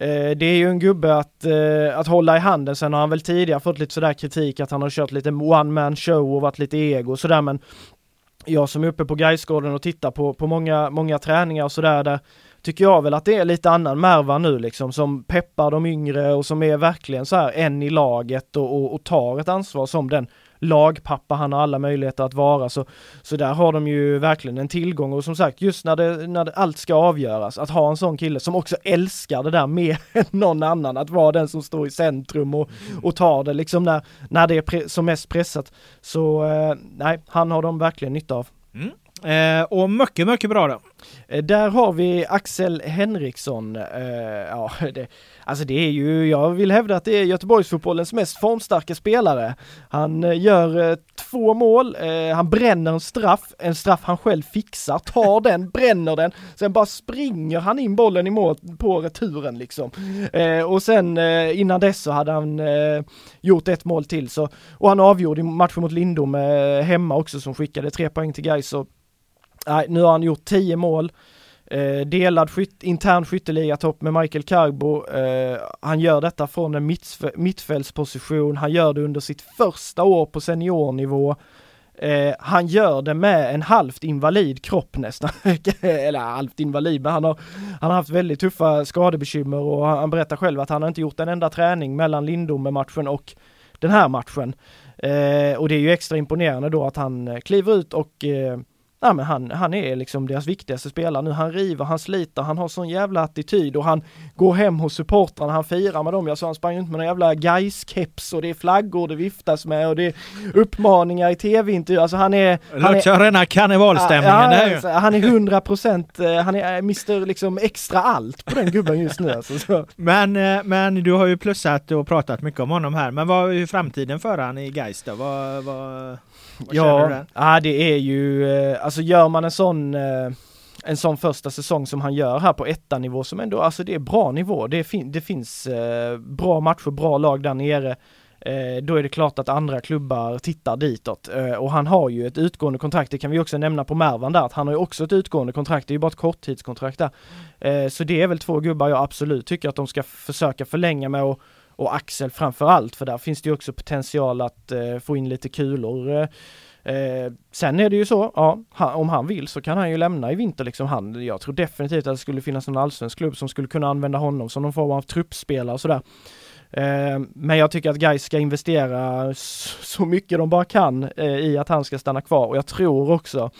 Eh, det är ju en gubbe att, eh, att hålla i handen. Sen har han väl tidigare fått lite sådär kritik att han har kört lite one man show och varit lite ego och sådär men jag som är uppe på Gaisgården och tittar på, på många, många träningar och sådär där tycker jag väl att det är lite annan Merva nu liksom som peppar de yngre och som är verkligen så här en i laget och, och, och tar ett ansvar som den lagpappa han har alla möjligheter att vara. Så, så där har de ju verkligen en tillgång och som sagt just när, det, när det, allt ska avgöras, att ha en sån kille som också älskar det där mer än någon annan, att vara den som står i centrum och, och tar det liksom när, när det är som mest pressat. Så eh, nej, han har de verkligen nytta av. Mm. Eh, och mycket, mycket bra då. Eh, där har vi Axel Henriksson. Eh, ja, det, alltså det är ju, jag vill hävda att det är Göteborgsfotbollens mest formstarka spelare. Han eh, gör eh, två mål, eh, han bränner en straff, en straff han själv fixar, tar den, bränner den, sen bara springer han in bollen i mål på returen liksom. och sen innan dess så hade han gjort ett mål till så, och han avgjorde matchen mot Lindom hemma också som skickade tre poäng till Gais nej, nu har han gjort 10 mål. Eh, delad skyt, intern skytteligatopp med Michael Carbo. Eh, han gör detta från en mittf mittfältsposition. Han gör det under sitt första år på seniornivå. Eh, han gör det med en halvt invalid kropp nästan. Eller halvt invalid, men han har, han har haft väldigt tuffa skadebekymmer och han, han berättar själv att han har inte gjort en enda träning mellan Lindome-matchen och den här matchen. Eh, och det är ju extra imponerande då att han eh, kliver ut och eh, eh, Ja, men han, han är liksom deras viktigaste spelare nu. Han river, han sliter, han har sån jävla attityd och han går hem hos supportrarna, han firar med dem. Jag sa han sprang inte med någon jävla Gais-keps och det är flaggor det viftas med och det är uppmaningar i tv-intervjuer. Alltså han är... Han är rena karnevalstämningen ja, alltså, Han är hundra procent, eh, han är Mr liksom extra allt på den gubben just nu alltså. Så. Men, eh, men du har ju plussat och pratat mycket om honom här. Men vad är framtiden för han i Gais då? Vad, vad... Vad ja, ja, det är ju, eh, alltså gör man en sån eh, en sån första säsong som han gör här på ettanivå som ändå, alltså det är bra nivå. Det, fin det finns eh, bra matcher, bra lag där nere. Eh, då är det klart att andra klubbar tittar ditåt. Eh, och han har ju ett utgående kontrakt, det kan vi också nämna på Mervan där, att han har ju också ett utgående kontrakt, det är ju bara ett korttidskontrakt där. Eh, så det är väl två gubbar jag absolut tycker att de ska försöka förlänga med och och Axel framför allt för där finns det ju också potential att eh, få in lite kulor. Eh, eh sen är det ju så, ja, han, om han vill så kan han ju lämna i vinter liksom. Han, jag tror definitivt att det skulle finnas någon allsvensk klubb som skulle kunna använda honom som någon form av truppspelare och sådär. Eh, men jag tycker att Gais ska investera så mycket de bara kan eh, i att han ska stanna kvar och jag tror också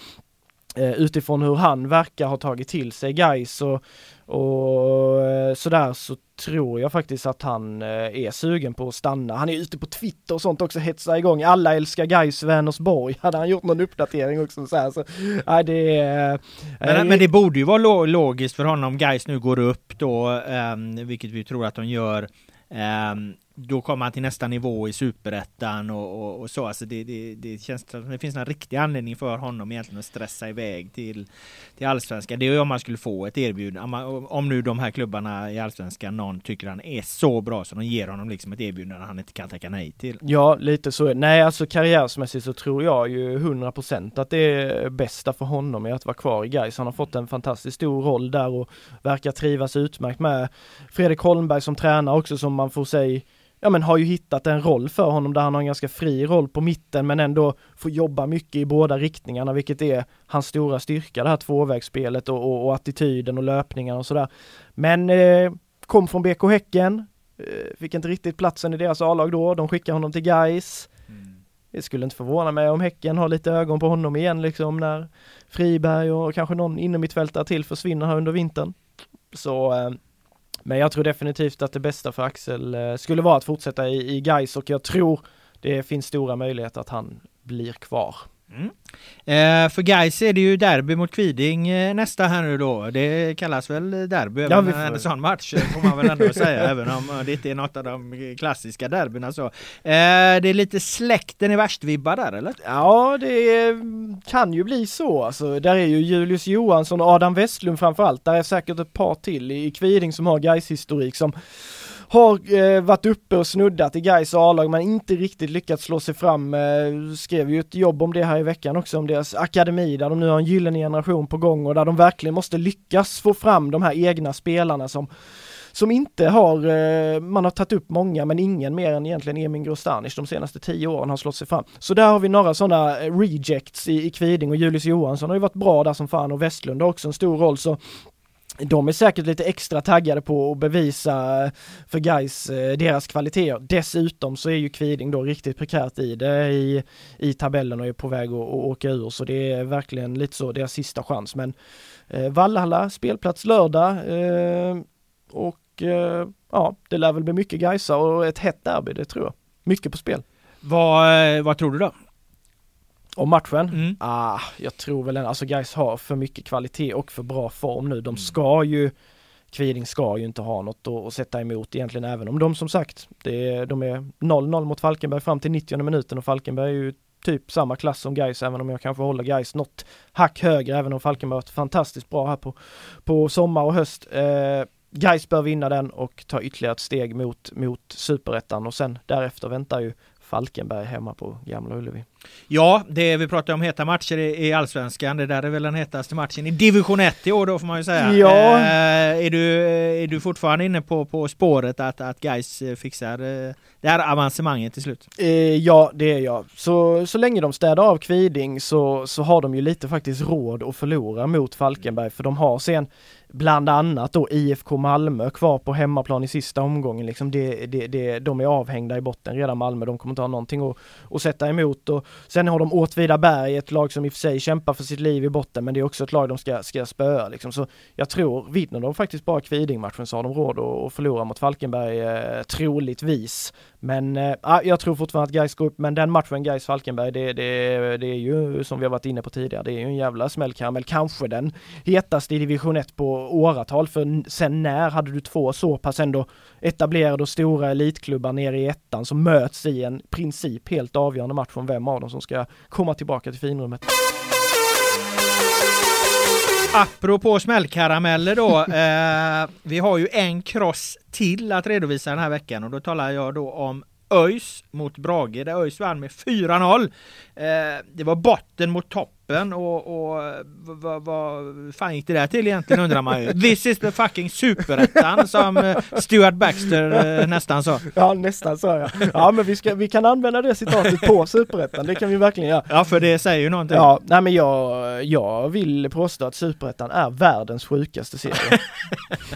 eh, utifrån hur han verkar ha tagit till sig Gais och, och eh, sådär så tror jag faktiskt att han eh, är sugen på att stanna. Han är ute på Twitter och sånt också, hetsar igång. Alla älskar Gais Vänersborg. Hade han gjort någon uppdatering också så här så, nej det är... Men, äh, men det borde ju vara logiskt för honom, Gais nu går upp då, um, vilket vi tror att de gör. Um, då kommer han till nästa nivå i superettan och, och, och, så. Alltså det, det, det känns som det finns en riktig anledning för honom egentligen att stressa iväg till, till allsvenskan. Det är om man skulle få ett erbjudande. Om, om nu de här klubbarna i allsvenskan, någon tycker han är så bra så de ger honom liksom ett erbjudande han inte kan tacka nej till. Ja, lite så. Nej, alltså karriärsmässigt så tror jag ju 100% att det är bästa för honom är att vara kvar i Gais. Han har fått en fantastiskt stor roll där och verkar trivas utmärkt med Fredrik Holmberg som tränare också som man får säga ja men har ju hittat en roll för honom där han har en ganska fri roll på mitten men ändå får jobba mycket i båda riktningarna vilket är hans stora styrka det här tvåvägsspelet och, och, och attityden och löpningarna och sådär. Men eh, kom från BK Häcken, eh, fick inte riktigt platsen i deras A-lag då, de skickar honom till Gais. Mm. Det skulle inte förvåna mig om Häcken har lite ögon på honom igen liksom när Friberg och kanske någon innermittfältare till försvinner här under vintern. Så eh, men jag tror definitivt att det bästa för Axel eh, skulle vara att fortsätta i, i Gais och jag tror det finns stora möjligheter att han blir kvar. Mm. Eh, för guys är det ju derby mot Kviding eh, nästa här nu då. Det kallas väl derby ja, även en sån match får man väl ändå säga även om det inte är något av de klassiska derbyna så. Eh, det är lite släkten i värst-vibbar där eller? Ja det kan ju bli så alltså. Där är ju Julius Johansson och Adam Westlund framförallt. Där är säkert ett par till i Kviding som har guys historik som har eh, varit uppe och snuddat i Gais A-lag men inte riktigt lyckats slå sig fram. Eh, skrev ju ett jobb om det här i veckan också, om deras akademi där de nu har en gyllene generation på gång och där de verkligen måste lyckas få fram de här egna spelarna som som inte har, eh, man har tagit upp många men ingen mer än egentligen Emin Grostanic de senaste tio åren har slått sig fram. Så där har vi några sådana eh, rejects i, i Kviding och Julius Johansson har ju varit bra där som fan och Westlund har också en stor roll så de är säkert lite extra taggade på att bevisa för guys eh, deras kvaliteter. Dessutom så är ju Kviding då riktigt prekärt i det i, i tabellen och är på väg att, att åka ur så det är verkligen lite så deras sista chans. Men eh, Vallhalla, spelplats lördag eh, och eh, ja, det lär väl bli mycket Gaisa och ett hett derby, det tror jag. Mycket på spel. Vad, eh, vad tror du då? Om matchen? Mm. Ah, jag tror väl alltså guys har för mycket kvalitet och för bra form nu. De mm. ska ju Kviding ska ju inte ha något att, sätta emot egentligen även om de som sagt, det de är 0-0 mot Falkenberg fram till 90 minuten och Falkenberg är ju typ samma klass som Gais även om jag kanske håller Gais något hack högre även om Falkenberg varit fantastiskt bra här på, på sommar och höst. Eh, Gais bör vinna den och ta ytterligare ett steg mot, mot superettan och sen därefter väntar ju Falkenberg hemma på Gamla Ullevi. Ja, det vi pratar om heta matcher i, Allsvenskan. Det där är väl den hetaste matchen i division 1 i år då får man ju säga. Ja. Eh, är, du, är du fortfarande inne på, på spåret att, att Gais fixar eh, det här avancemanget till slut? Eh, ja, det är jag. Så, så länge de städar av Kviding så, så har de ju lite faktiskt råd att förlora mot Falkenberg för de har sen bland annat då IFK Malmö kvar på hemmaplan i sista omgången. Liksom det, det, det, de är avhängda i botten redan Malmö, de kommer inte ha någonting att, att sätta emot. Och sen har de Åtvidaberg, ett lag som i och för sig kämpar för sitt liv i botten, men det är också ett lag de ska, ska spöa. Liksom. Så jag tror, vinner de faktiskt bara Kviding-matchen så har de råd att, att förlora mot Falkenberg, eh, troligtvis. Men äh, jag tror fortfarande att Gais går upp, men den matchen Gais falkenberg det, det, det är ju som vi har varit inne på tidigare, det är ju en jävla smällkaramell. Kanske den hetaste i division 1 på åratal, för sen när hade du två så pass ändå etablerade och stora elitklubbar nere i ettan som möts i en princip helt avgörande match om vem av dem som ska komma tillbaka till finrummet. Apropå smällkarameller då. Eh, vi har ju en kross till att redovisa den här veckan och då talar jag då om ÖIS mot Brage där ÖIS vann med 4-0. Eh, det var botten mot topp öppen och, och vad, vad fan gick det där till egentligen undrar man ju. This is the fucking superettan som eh, Stuart Baxter eh, nästan sa. Ja nästan sa jag. Ja men vi, ska, vi kan använda det citatet på superettan, det kan vi verkligen göra. Ja för det säger ju någonting. Ja, nej men jag, jag vill påstå att superettan är världens sjukaste serie.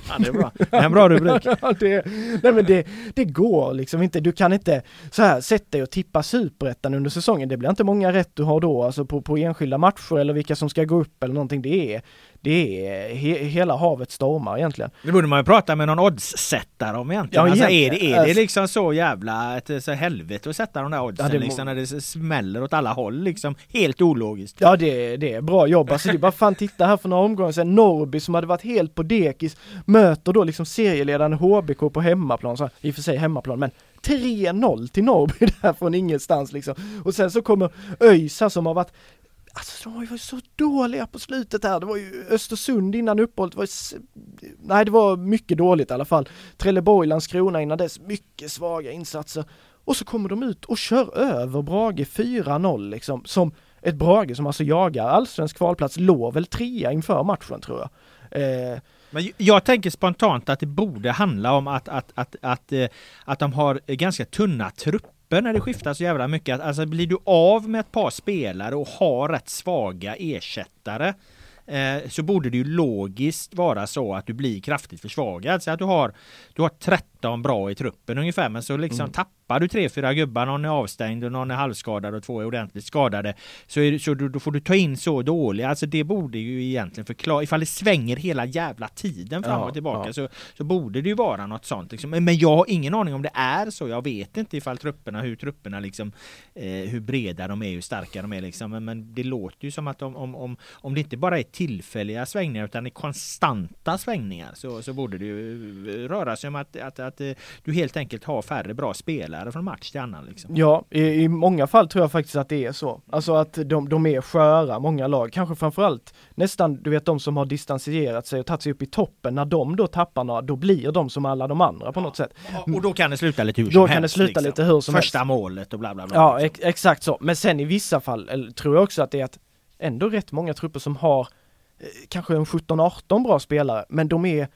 ja det är bra. Det är en bra rubrik. ja, det, nej men det, det går liksom inte, du kan inte så här sätta dig och tippa superettan under säsongen, det blir inte många rätt du har då, alltså på, på enskilda matcher eller vilka som ska gå upp eller någonting. Det är, det är he, hela havet stormar egentligen. Det borde man ju prata med någon oddssättare om egentligen. Ja, alltså, är, det, är det alltså- liksom så jävla ett så helvete att sätta de där oddsen ja, liksom när det smäller åt alla håll liksom? Helt ologiskt. Ja det, det är bra jobb. Alltså det är bara fan titta här för några omgångar sedan. Norrby som hade varit helt på dekis möter då liksom serieledaren HBK på hemmaplan. Så, I och för sig hemmaplan men 3-0 till Norrby där från ingenstans liksom. Och sen så kommer ÖIS som har varit Alltså de var ju så dåliga på slutet här, det var ju Östersund innan uppehållet, var ju, nej det var mycket dåligt i alla fall. Trelleborg, Landskrona innan dess, mycket svaga insatser. Och så kommer de ut och kör över Brage 4-0 liksom, som ett Brage som alltså jagar allsvensk kvalplats, låg väl trea inför matchen tror jag. Eh, men jag tänker spontant att det borde handla om att, att, att, att, att, att de har ganska tunna trupper grupper när det skiftar så jävla mycket. Alltså blir du av med ett par spelare och har rätt svaga ersättare eh, så borde det ju logiskt vara så att du blir kraftigt försvagad. Så att du har, du har 13 bra i truppen ungefär men så liksom mm. tappar du tre, fyra gubbar, någon är avstängd och någon är halvskadad och två är ordentligt skadade. Så, är, så då, får du ta in så dåliga, alltså det borde ju egentligen förklara, ifall det svänger hela jävla tiden fram och tillbaka ja. så, så borde det ju vara något sånt. Liksom. Men jag har ingen aning om det är så, jag vet inte ifall trupperna, hur trupperna liksom, eh, hur breda de är, hur starka de är liksom. Men, men det låter ju som att om, om, om, om det inte bara är tillfälliga svängningar utan det är konstanta svängningar så, så borde det ju röra sig om att, att, att, att eh, du helt enkelt har färre bra spelare från match till annan liksom. Ja, i, i många fall tror jag faktiskt att det är så. Alltså att de, de är sköra, många lag. Kanske framförallt nästan, du vet de som har distanserat sig och tagit sig upp i toppen. När de då tappar några, då blir de som alla de andra på något sätt. Och då kan det sluta lite hur då som kan helst. det sluta liksom. lite hur som Första helst. målet och bla bla bla. Ja, ex exakt så. Men sen i vissa fall eller, tror jag också att det är att ändå rätt många trupper som har eh, kanske en 17-18 bra spelare, men de är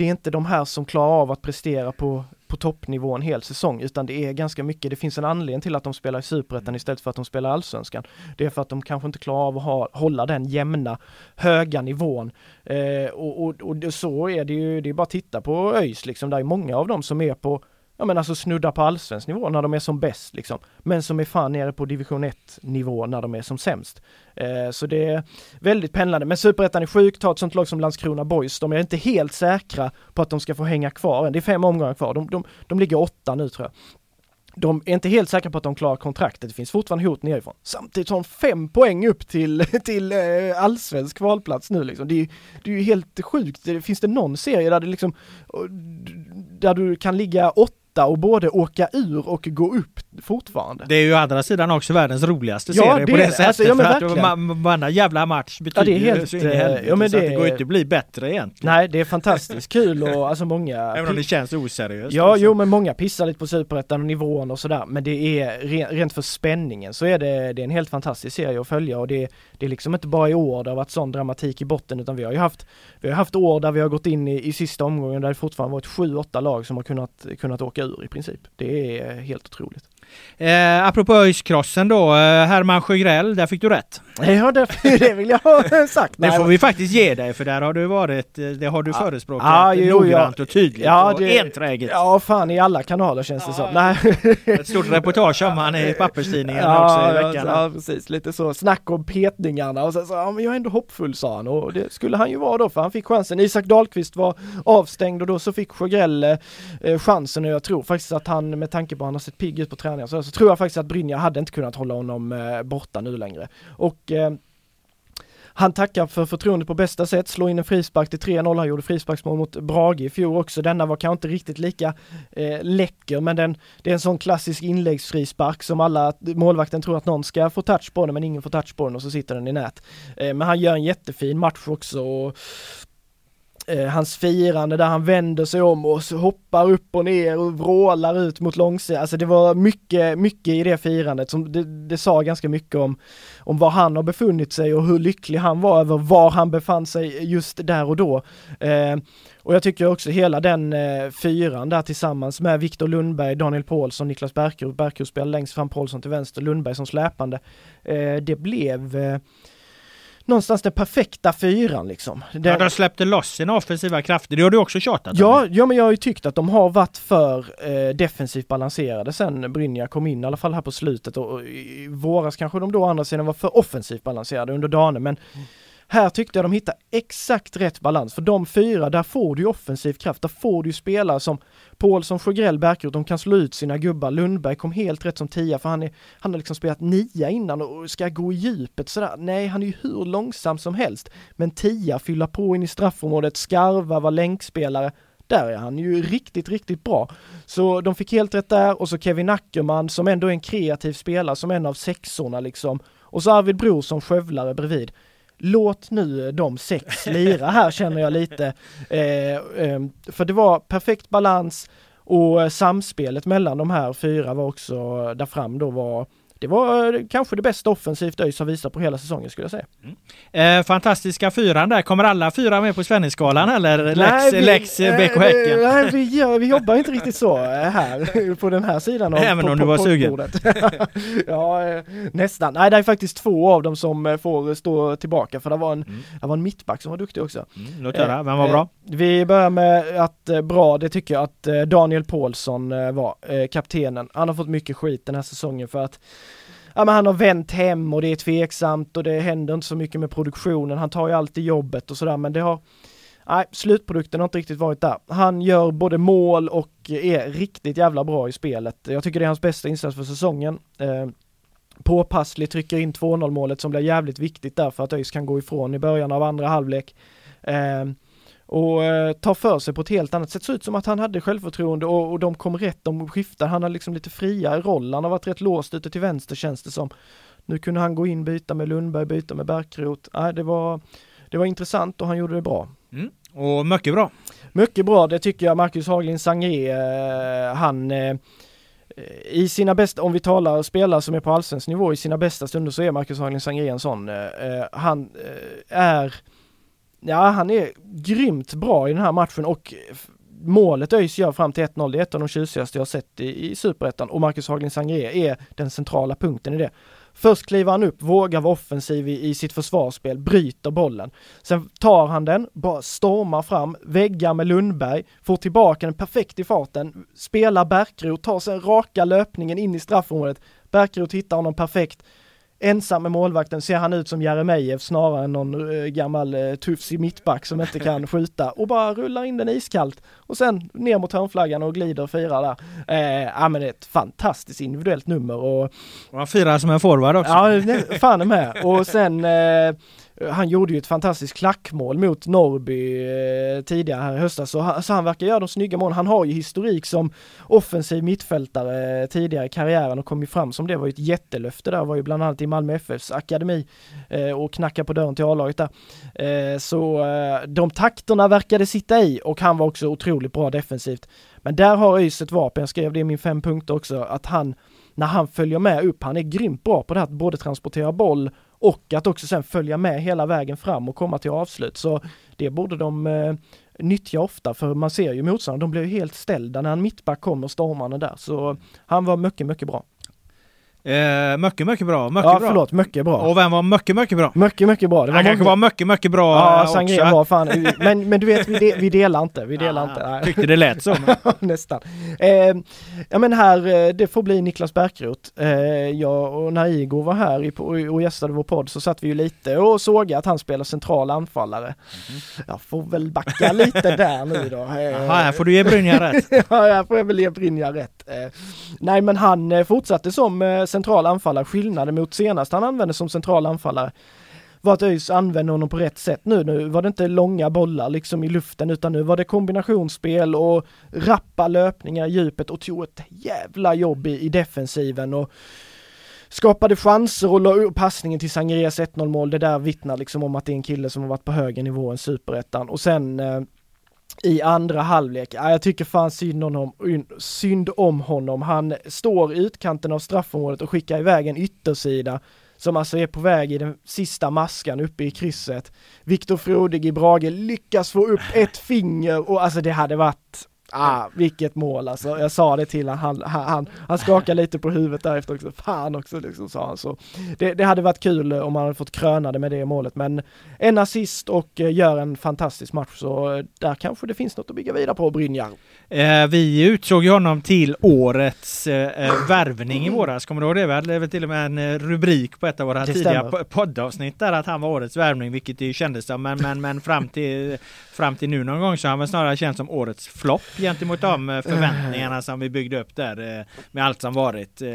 det är inte de här som klarar av att prestera på på toppnivå en hel säsong utan det är ganska mycket, det finns en anledning till att de spelar i superettan istället för att de spelar allsvenskan. Det är för att de kanske inte klarar av att ha, hålla den jämna, höga nivån. Eh, och, och, och, så är det ju, det är bara att titta på ÖIS liksom, där är många av dem som är på ja men alltså snudda på allsvensk nivå när de är som bäst liksom. Men som är fan nere på division 1 nivå när de är som sämst. Eh, så det är väldigt pendlande. Men superettan är sjuk, ta ett sånt lag som Landskrona Boys. De är inte helt säkra på att de ska få hänga kvar Det är fem omgångar kvar. De, de, de ligger åtta nu tror jag. De är inte helt säkra på att de klarar kontraktet, det finns fortfarande hot nerifrån. Samtidigt har de fem poäng upp till, till eh, allsvensk kvalplats nu liksom. Det är, det är ju helt sjukt. Finns det någon serie där det liksom, där du kan ligga åtta och både åka ur och gå upp fortfarande. Det är ju å andra sidan också världens roligaste Ja, serie det på det det. sättet. Alltså, ja, för att verkligen. man- varenda jävla match betyder det är helt, så in i eh, helvete. ja, men så att det- det går inte att bli bättre egentligen. Nej, det är fantastiskt kul och alltså många... Även om det känns oseriöst. Ja, liksom. jo men många pissar lite på superettan och nivån och sådär men det är re- rent för spänningen så är det, det är en helt fantastisk serie att följa och det, det är liksom inte bara i år det har varit sån dramatik i botten utan vi har ju haft Vi har haft år där vi har gått in i, i sista omgången där det fortfarande varit sju, åtta lag som har kunnat, kunnat åka ur i princip. Det är helt otroligt. Eh, apropå ÖIS-krossen då, eh, Herman Sjögrell, där fick du rätt. Ja det, det vill jag ha sagt. Det får vi faktiskt ge dig för där har du varit, eh, det har du förespråkat Ja, jo, noggrant ja. och tydligt Ja, och det- enträget. Ja fan i alla kanaler känns det som. Nej. Ett stort reportage om han i papperstidningen också i veckan. Ja, precis. Lite så snack om petningarna och sen så, ja men jag är ändå hoppfull sa han och det skulle han ju vara då för han fick chansen. Isak Dahlqvist var avstängd och då så fick Sjögrell eh, chansen och jag tror faktiskt att han med tanke på att han har sett pigg ut på träningar så, så tror jag faktiskt att Brynja hade inte kunnat hålla honom eh, borta nu längre. Och eh, han tackar för förtroendet på bästa sätt, slår in en frispark till 3-0, han gjorde frisparksmål mot Brage i fjol också. Denna var kanske inte riktigt lika eh, läcker men den, det är en sån klassisk inläggsfrispark som alla, målvakten tror att någon ska få touch på den men ingen får touch på den och så sitter den i nät. Eh, men han gör en jättefin match också och eh, hans firande där han vänder sig om och hoppar upp och ner och vrålar ut mot långsidan. Alltså det var mycket, mycket i det firandet som det, det sa ganska mycket om, om var han har befunnit sig och hur lycklig han var över var han befann sig just där och då. Eh, och jag tycker också hela den eh, fyran där tillsammans med Viktor Lundberg, Daniel Paulsson, Niklas Berkerud, Berkerud spelar längst fram, Paulsson till vänster, Lundberg som släpande. Eh, det blev eh, någonstans den perfekta fyran liksom. Ja, Den- de släppte loss sina offensiva krafter, det har du också tjatat om. Ja, ja men jag har ju tyckt att de har varit för eh, defensivt balanserade sen Brynja kom in, i alla fall här på slutet och, och i våras kanske de då å andra sidan var för offensivt balanserade under Dane men här tyckte jag de hittade exakt rätt balans för de fyra, där får du ju offensiv kraft, där får du ju spelare som Paulsson, Sjögrell, Bärkroth, de kan slå ut sina gubbar. Lundberg kom helt rätt som tia för han, är, han har liksom spelat nia innan och ska gå i djupet sådär. Nej, han är ju hur långsam som helst. Men tia, fylla på in i straffområdet, skarva, vara länkspelare. Där är han ju riktigt, riktigt bra. Så de fick helt rätt där och så Kevin Ackerman som ändå är en kreativ spelare som en av sexorna liksom. Och så Arvid Bror som skövlare bredvid. Låt nu de sex lira här känner jag lite. Eh, eh, för det var perfekt balans och eh, samspelet mellan de här fyra var också eh, där fram då var det var eh, kanske det bästa offensivt ÖIS har visat på hela säsongen skulle jag säga. Eh, fantastiska fyran där, kommer alla fyra med på Svennisgalan eller Lex, vi- Lex eh, BK eh, Häcken? Nej, vi, gör, vi jobbar inte riktigt så eh, här på den här sidan av Även på, om på, du var sugen. poddbordet. ja, nästan. Nej, det är faktiskt två av dem som får stå tillbaka för det var en, Mm. det var en mittback som var duktig också. Mm, låt höra, vem var bra? Vi börjar med att bra, det tycker jag att Daniel Paulsson var, kaptenen. Han har fått mycket skit den här säsongen för att Ja men han har vänt hem och det är tveksamt och det händer inte så mycket med produktionen. Han tar ju alltid jobbet och sådär men det har Nej, slutprodukten har inte riktigt varit där. Han gör både mål och är riktigt jävla bra i spelet. Jag tycker det är hans bästa insats för säsongen. Eh, påpasslig, trycker in 2-0 målet som blir jävligt viktigt där för att ÖIS kan gå ifrån i början av andra halvlek. Eh, och eh, tar för sig på ett helt annat sätt. Det ser ut som att han hade självförtroende och, och de kom rätt, de skiftar. Han har liksom lite friare roll. Han har varit rätt låst ute till vänster känns det som. Nu kunde han gå in, byta med Lundberg, byta med Bärkroth. Nej, det var, det var intressant och han gjorde det bra. Mm. Och mycket bra. Mycket bra, det tycker jag. Marcus Haglind Sangré, eh, han eh, i sina bästa, om vi talar spelare som är på allsvensk nivå, i sina bästa stunder så är Marcus Haglind Sangré en sån. Eh, han är, ja han är grymt bra i den här matchen och målet ÖIS gör fram till 1-0, det är ett av de tjusigaste jag sett i, i Superettan och Marcus Haglind Sangré är den centrala punkten i det. Först kliver han upp, vågar vara offensiv i, i sitt försvarsspel, bryter bollen. Sen tar han den, bara stormar fram, väggar med Lundberg, får tillbaka den perfekt i farten, spelar Bärkroth, tar sen raka löpningen in i straffområdet. Bärkroth hittar honom perfekt. Ensam med målvakten ser han ut som Jeremejeff snarare än någon eh, gammal uh, tufsig mittback som inte kan skjuta och bara rullar in den iskallt och sen ner mot hörnflaggan och glider och firar där. Eh, ja men det är ett fantastiskt individuellt nummer och Och han firar som en forward också. Ja, fan med. Och sen eh, Eh, han gjorde ju ett fantastiskt klackmål mot Norrby eh, tidigare här i höstas, så han, så han verkar göra de snygga målen. Han har ju historik som offensiv mittfältare eh, tidigare i karriären och kom ju fram som det var ju ett jättelöfte där, var ju bland annat i Malmö FFs akademi eh, och knackade på dörren till A-laget där. Eh, så eh, de takterna verkade sitta i och han var också otroligt bra defensivt. Men där har ÖIS ett vapen, jag skrev det i min fem punkter också, att han när han följer med upp, han är grymt bra på det här att både transportera boll och att också sen följa med hela vägen fram och komma till avslut. Så det borde de eh, nyttja ofta för man ser ju motståndarna, de blir ju helt ställda när en mittback kommer stormande där. Så han var mycket, mycket bra. Eh, mycket, mycket bra. Mycket ja, bra. förlåt, mycket bra. Och vem var mycket, mycket bra? Mycket, mycket bra. Det var Han kanske var mycket, mycket bra Ja, också. var fan, men, men du vet, vi, de, vi delar inte, vi delar inte. Nej. Tyckte det lät så. Nästan. Eh, ja men här, eh, det får bli Niklas Bärkroth. Eh, jag och när Igor var här i, och, gästade vår podd så satt vi ju lite och såg att han spelar central anfallare. Jag får väl backa lite där nu då. Eh, Jaha, här får du ge Brynja rätt. ja, jag får väl ge Brynja rätt. Eh, nej, men han eh, fortsatte som eh, central anfallare. Skillnaden mot senast han använde som central anfallare var att ÖIS använde honom på rätt sätt nu. Nu var det inte långa bollar liksom i luften utan nu var det kombinationsspel och rappa löpningar i djupet och tog ett jävla jobb i, i defensiven och skapade chanser och la upp passningen till Sangerias 1-0 mål. Det där vittnar liksom om att det är en kille som har varit på högre nivå än superettan och sen eh, i andra halvlek. Ja, jag tycker fan synd om, honom, synd om honom. Han står i utkanten av straffområdet och skickar iväg en yttersida som alltså är på väg i den sista maskan uppe i krysset. Viktor Frodig i Brage lyckas få upp ett finger och alltså det hade varit Ah, vilket mål alltså. Jag sa det till han, han, han, han skakade lite på huvudet därefter också. Fan också liksom sa han så. Det, det hade varit kul om man hade fått kröna det med det målet men en assist och eh, gör en fantastisk match så eh, där kanske det finns något att bygga vidare på Brynjar. Eh, vi utsåg ju honom till årets eh, eh, värvning i våras. Kommer du ihåg det? Vi hade väl till och med en rubrik på ett av våra Det tidiga stämmer. po- poddavsnitt där att han var årets värvning, vilket det ju kändes som. Men, men, men fram, till, fram till nu någon gång så har han väl snarare känts som årets flopp gentemot de eh, förväntningarna som vi byggde upp där eh, med allt som varit. Eh,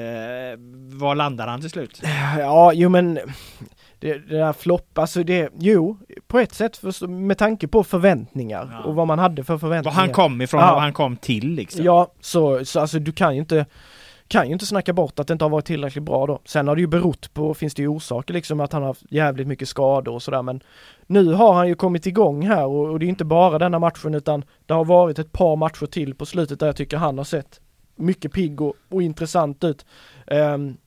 var landar han till slut? Ja, jo men det, det där flopp, alltså det, jo, på ett sätt för, med tanke på förväntningar Ja. och vad man hade för Var förväntningar. han kom ifrån Ja. och vad han kom till liksom. Ja, så, så alltså du kan ju inte kan ju inte snacka bort att det inte har varit tillräckligt bra då. Sen har det ju berott på, finns det ju orsaker liksom att han har haft jävligt mycket skador och sådär men nu har han ju kommit igång här och, och det är inte bara denna matchen utan det har varit ett par matcher till på slutet där jag tycker han har sett mycket pigg och, och intressant ut. Um,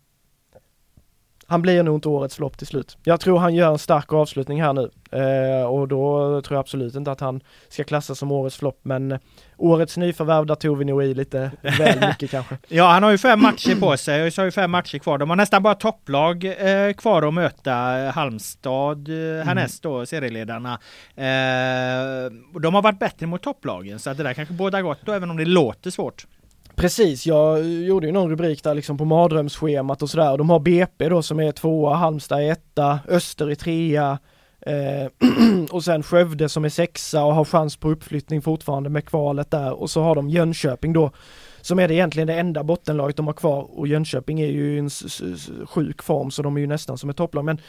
han blir nog inte årets flopp till slut. Jag tror han gör en stark avslutning här nu eh, och då tror jag absolut inte att han ska klassas som årets flopp men årets nyförvärv där tog vi nog i lite väl mycket kanske. Ja, han har ju fem matcher på sig och så har ju fem matcher kvar. De har nästan bara topplag eh, kvar att möta. Halmstad eh, härnäst då, serieledarna. Eh, och de har varit bättre mot topplagen så att det där kanske båda gott då, även om det låter svårt. Precis, jag gjorde ju någon rubrik där liksom på mardrömsschemat och sådär. De har BP då som är tvåa, Halmstad är etta, Öster är trea eh, och sen Skövde som är sexa och har chans på uppflyttning fortfarande med kvalet där. Och så har de Jönköping då som är det egentligen det enda bottenlaget de har kvar. Och Jönköping är ju i en sjuk form så de är ju nästan som ett topplag. Men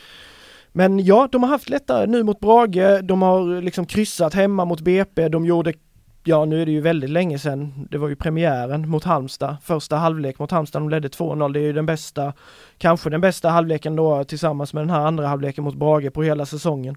men ja, de har haft lättare nu mot Brage, de har liksom kryssat hemma mot BP, de gjorde Ja nu är det ju väldigt länge sedan, det var ju premiären mot Halmstad, första halvlek mot Halmstad, de ledde 2-0, det är ju den bästa, kanske den bästa halvleken då tillsammans med den här andra halvleken mot Brage på hela säsongen.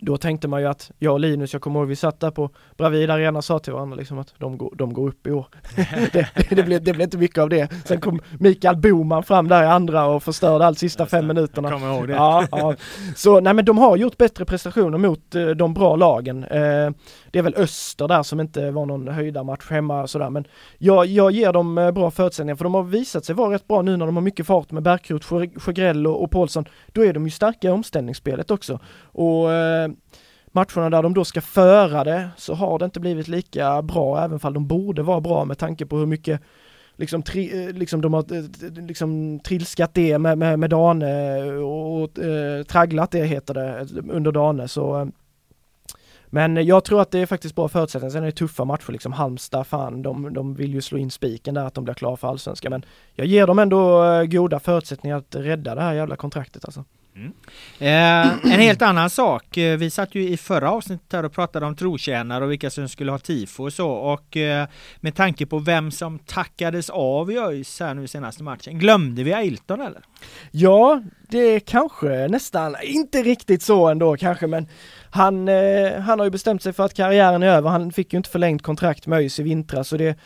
Då tänkte man ju att jag och Linus, jag kommer ihåg vi satt där på Bravida Arena och sa till varandra liksom att de går, de går upp i år. det, det, blev, det blev inte mycket av det. Sen kom Mikael Boman fram där i andra och förstörde allt sista fem minuterna. Kommer ihåg det. Ja, ja. Så nej men de har gjort bättre prestationer mot eh, de bra lagen. Eh, det är väl Öster där som inte var någon höjda match hemma och sådär men jag, jag ger dem eh, bra förutsättningar för de har visat sig vara rätt bra nu när de har mycket fart med Bärkroth, Sjö- Sjögrell och, och Paulsson. Då är de ju starka i omställningsspelet också. Och eh, Eh, matcherna där de då ska föra det så har det inte blivit lika bra även fall de borde vara bra med tanke på hur mycket liksom, tri, eh, liksom de har eh, liksom trilskat det med, med, med Dane och, och eh, tragglat det heter det under Dane så men jag tror att det är faktiskt bra förutsättningar. Sen är det tuffa matcher liksom. Halmstad, fan, de, de vill ju slå in spiken där att de blir klara för allsvenskan. Men jag ger dem ändå goda förutsättningar att rädda det här jävla kontraktet alltså. Mm. Eh, en helt annan sak. Eh, vi satt ju i förra avsnittet här och pratade om trotjänare och vilka som skulle ha tifo och så. Och eh, med tanke på vem som tackades av i ÖIS här nu senaste matchen. Glömde vi Ailton eller? Ja, det är kanske nästan, inte riktigt så ändå kanske men han, eh, han har ju bestämt sig för att karriären är över. Han fick ju inte förlängt kontrakt med ÖIS i vintras och det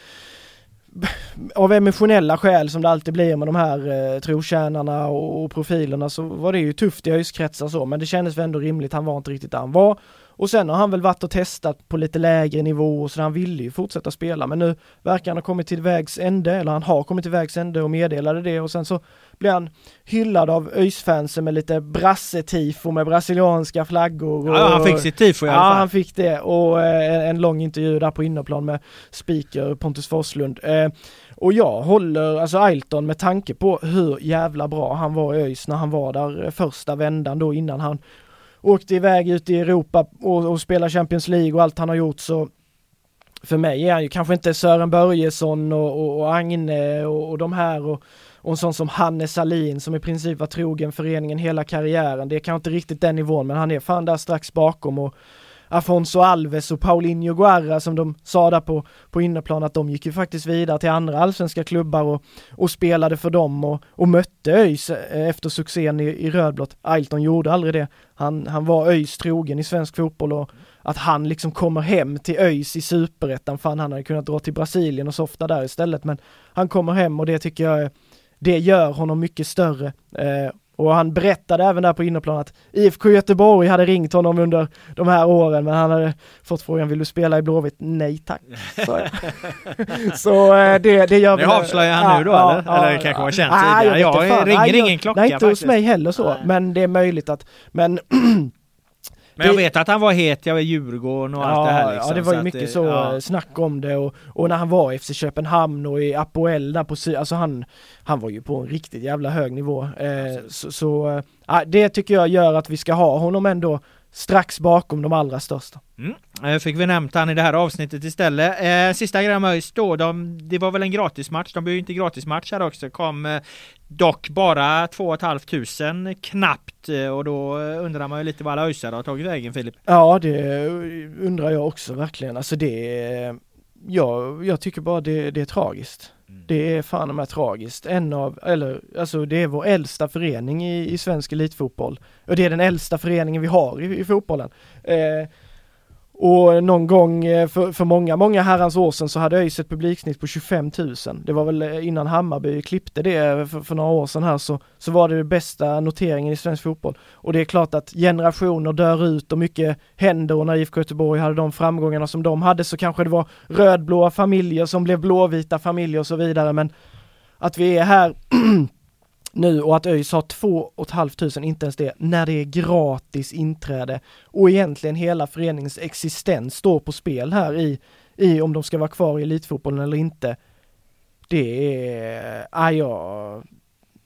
av emotionella skäl som det alltid blir med de här eh, trotjänarna och, och profilerna så var det ju tufft i öjskretsar så men det kändes väl ändå rimligt, han var inte riktigt där han var. Och sen har han väl varit och testat på lite lägre nivå så han ville ju fortsätta spela men nu verkar han ha kommit till vägs ände, eller han har kommit till vägs ände och meddelade det och sen så blir han hyllad av ÖIS-fansen med lite brassetifo med brasilianska flaggor. Och, ja, han fick sitt tifo i alla fall. Ja, han fick det och eh, en lång intervju där på innerplan med speaker Pontus Forslund. Eh, och jag håller, alltså Ailton med tanke på hur jävla bra han var i ÖIS när han var där första vändan då innan han åkte iväg ut i Europa och, och spelade Champions League och allt han har gjort så för mig är han ju kanske inte Sören Börjesson och, och, och Agne och, och de här och, och en sån som Hannes Salin som i princip var trogen föreningen hela karriären. Det är kanske inte riktigt den nivån men han är fan där strax bakom och Afonso Alves och Paulinho Guerra som de sa där på, på innerplan att de gick ju faktiskt vidare till andra allsvenska klubbar och, och spelade för dem och, och mötte ÖIS eh, efter succén i, i rödblått. Ailton gjorde aldrig det. Han, han var ÖIS trogen i svensk fotboll och att han liksom kommer hem till ÖIS i superettan, fan han hade kunnat dra till Brasilien och softa där istället men han kommer hem och det tycker jag det gör honom mycket större eh, och han berättade även där på innerplan att IFK Göteborg hade ringt honom under de här åren men han hade fått frågan, vill du spela i Blåvitt? Nej tack, så, så eh, det, det gör vi. Det avslöjar han nu då ja, eller? Ja, eller det kanske var känt tidigare? Jag, jag ringer ingen klocka Nej inte hos mig heller så, men det är möjligt att, men Men jag vet att han var het, jag var Djurgården och ja, allt det här liksom, Ja det var ju mycket så ja. snack om det och, och när han var i FC Köpenhamn och i Apoel där på alltså han, han var ju på en riktigt jävla hög nivå. Eh, så, så äh, det tycker jag gör att vi ska ha honom ändå strax bakom de allra största. Mm. Eh, fick vi nämnt han i det här avsnittet istället. Eh, sista grejen med ÖIS då, de, det var väl en gratismatch, de blev ju inte gratismatch här också, kom eh, dock bara 2 500 knappt eh, och då undrar man ju lite vad alla ÖISare har tagit vägen Filip. Ja det undrar jag också verkligen, alltså det Ja, jag tycker bara det, det är tragiskt. Mm. Det är fan med tragiskt. En av, eller alltså det är vår äldsta förening i, i svensk elitfotboll. Och det är den äldsta föreningen vi har i, i fotbollen. Eh, och någon gång eh, för, för många, många herrans år sedan så hade ÖIS ett publiksnitt på 25 000. Det var väl eh, innan Hammarby klippte det eh, för, för några år sedan här så, så var det den bästa noteringen i svensk fotboll. Och det är klart att generationer dör ut och mycket händer och när IFK Göteborg hade de framgångarna som de hade så kanske det var rödblåa familjer som blev blåvita familjer och så vidare men att vi är här nu och att ÖIS har 2 500, inte ens det, när det är gratis inträde och egentligen hela föreningens existens står på spel här i, i om de ska vara kvar i elitfotbollen eller inte. Det är, ja, jag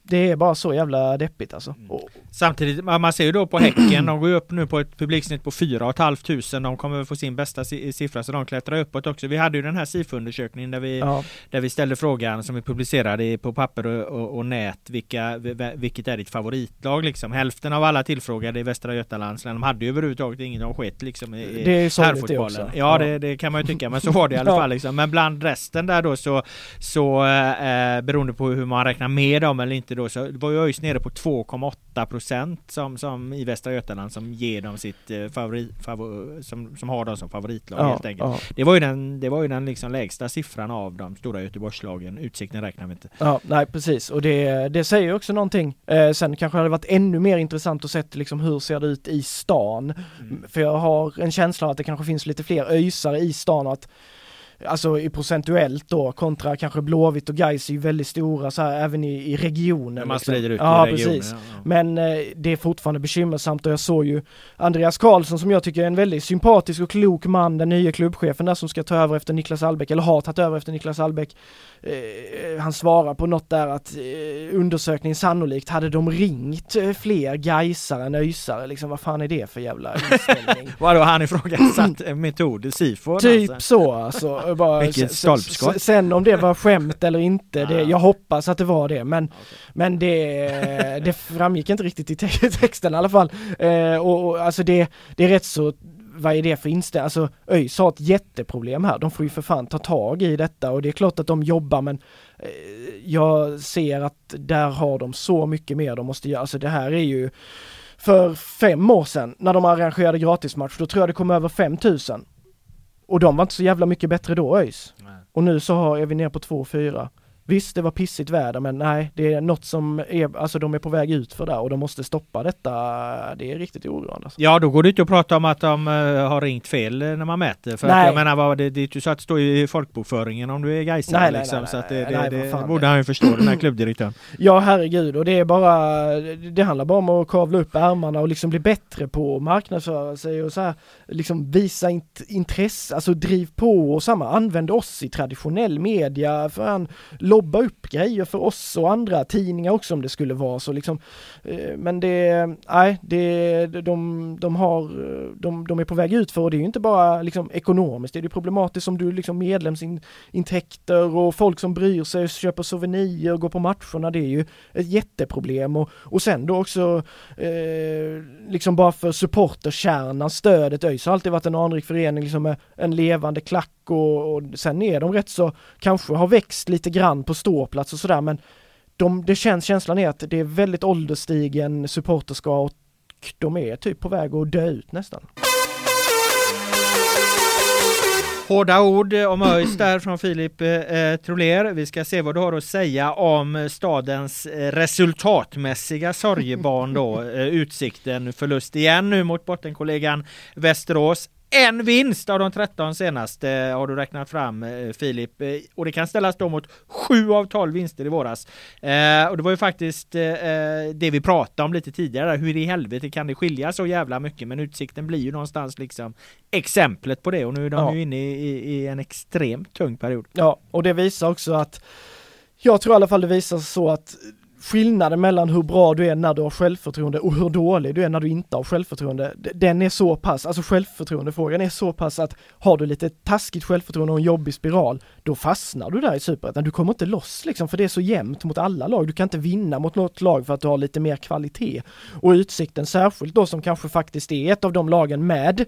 det är bara så jävla deppigt alltså. Mm. Samtidigt, man ser ju då på Häcken, de går upp nu på ett publiksnitt på 4 500. De kommer få sin bästa siffra så de klättrar uppåt också. Vi hade ju den här SIFO-undersökningen där vi, ja. där vi ställde frågan som vi publicerade på papper och, och, och, nät. Vilka, vilket är ditt favoritlag liksom? Hälften av alla tillfrågade i Västra Götalands län, de hade ju överhuvudtaget ingen de skett liksom i det är herrfotbollen. Ja, ja. Det, det, kan man ju tycka, men så var det i alla fall liksom. Men bland resten där då så, så eh, beroende på hur man räknar med dem eller inte då så var ju ÖIS nere på 2,8 procent som, som i Västra Götaland som ger dem sitt eh, favorit, favor, som, som har dem som favoritlag ja, helt enkelt. Ja. Det var ju den, det var ju den liksom lägsta siffran av de stora Göteborgslagen. Utsikten räknar vi inte. Ja, nej precis och det, det säger också någonting. Eh, sen kanske det hade varit ännu mer intressant att se liksom hur ser det ut i stan. Mm. För jag har en känsla att det kanske finns lite fler öisare i stan och att alltså i procentuellt då kontra kanske Blåvitt och Gais är ju väldigt stora så här, även i, i regionen. man liksom. sprider ut ja, i regionen. Precis. Ja, ja. Men eh, det är fortfarande bekymmersamt och jag såg ju Andreas Karlsson som jag tycker är en väldigt sympatisk och klok man, den nya klubbchefen där som ska ta över efter Niklas Allbäck, eller har tagit över efter Niklas Allbäck. Eh, han svarar på något där att eh, undersökningen sannolikt hade de ringt eh, fler Gaisare än ÖISare, liksom vad fan är det för jävla inställning? Vadå, han ifrågasatt metod, SIFO? Typ alltså. så alltså. Bara, bara, Vilket stolpskott. Sen om det var skämt eller inte, det, jag hoppas att det var det men, Okay. men det, det framgick inte riktigt i texten i alla fall. Eh, och, och alltså det, det är rätt så vad är det för inställning? Alltså ÖIS har ett jätteproblem här. De får ju för fan ta tag i detta och det är klart att de jobbar men eh, jag ser att där har de så mycket mer de måste göra. Alltså det här är ju för fem år sedan när de arrangerade gratismatch, då tror jag det kom över 5000. Och de var inte så jävla mycket bättre då ÖIS. Och nu så har, är vi ner på 2-4. Visst, det var pissigt väder, men nej, det är något som är, alltså de är på väg ut för där och de måste stoppa detta. Det är riktigt oroande. Alltså. Ja, då går det inte att prata om att de uh, har ringt fel när man mäter. För nej. att jag menar, vad, det, det är inte så att det står i folkbokföringen om du är Gaisare nej, liksom. Nej, så att det, det, nej, det, det borde han ju förstå, den här klubbdirektören. Ja, herregud, och det är bara, det handlar bara om att kavla upp ärmarna och liksom bli bättre på att marknadsföra sig och så här, liksom visa int intresse, alltså driv på och samma, använd oss i traditionell media, för han lobba upp grejer för oss och andra tidningar också om det skulle vara så liksom. Eh, men det, nej, det, de, de har, de, de är på väg ut för och det är ju inte bara liksom ekonomiskt, det är ju problematiskt om du liksom medlemsintäkter och folk som bryr sig och köper souvenirer och går på matcherna, det är ju ett jätteproblem. Och, och sen då också eh, liksom bara för supporterkärnan, stödet, ÖIS har alltid varit en anrik förening liksom med en levande klack och, och sen är de rätt så, kanske har växt lite grann på ståplats och sådär men de, det känns, känslan är att det är väldigt ålderstigen supporterskap och de är typ på väg att dö ut nästan. Hårda ord om ÖIS där från Filip eh, Troler. Vi ska se vad du har att säga om stadens resultatmässiga sorgebarn då. Eh, utsikten förlust igen nu mot bottenkollegan Västerås en vinst av de 13 senaste har du räknat fram Filip. Och det kan ställas då mot 7 av 12 vinster i våras. Eh, och det var ju faktiskt eh, det vi pratade om lite tidigare. Hur i helvete kan det skilja så jävla mycket? Men Utsikten blir ju någonstans liksom exemplet på det. Och nu är de ja. ju inne i, i, en extremt tung period. Ja, och det visar också att jag tror i alla fall det visar så att skillnaden mellan hur bra du är när du har självförtroende och hur dålig du är när du inte har självförtroende, den är så pass, alltså självförtroendefrågan är så pass att har du lite taskigt självförtroende och en jobbig spiral, då fastnar du där i superettan. Du kommer inte loss liksom, för det är så jämnt mot alla lag. Du kan inte vinna mot något lag för att du har lite mer kvalitet. Och Utsikten särskilt då som kanske faktiskt är ett av de lagen med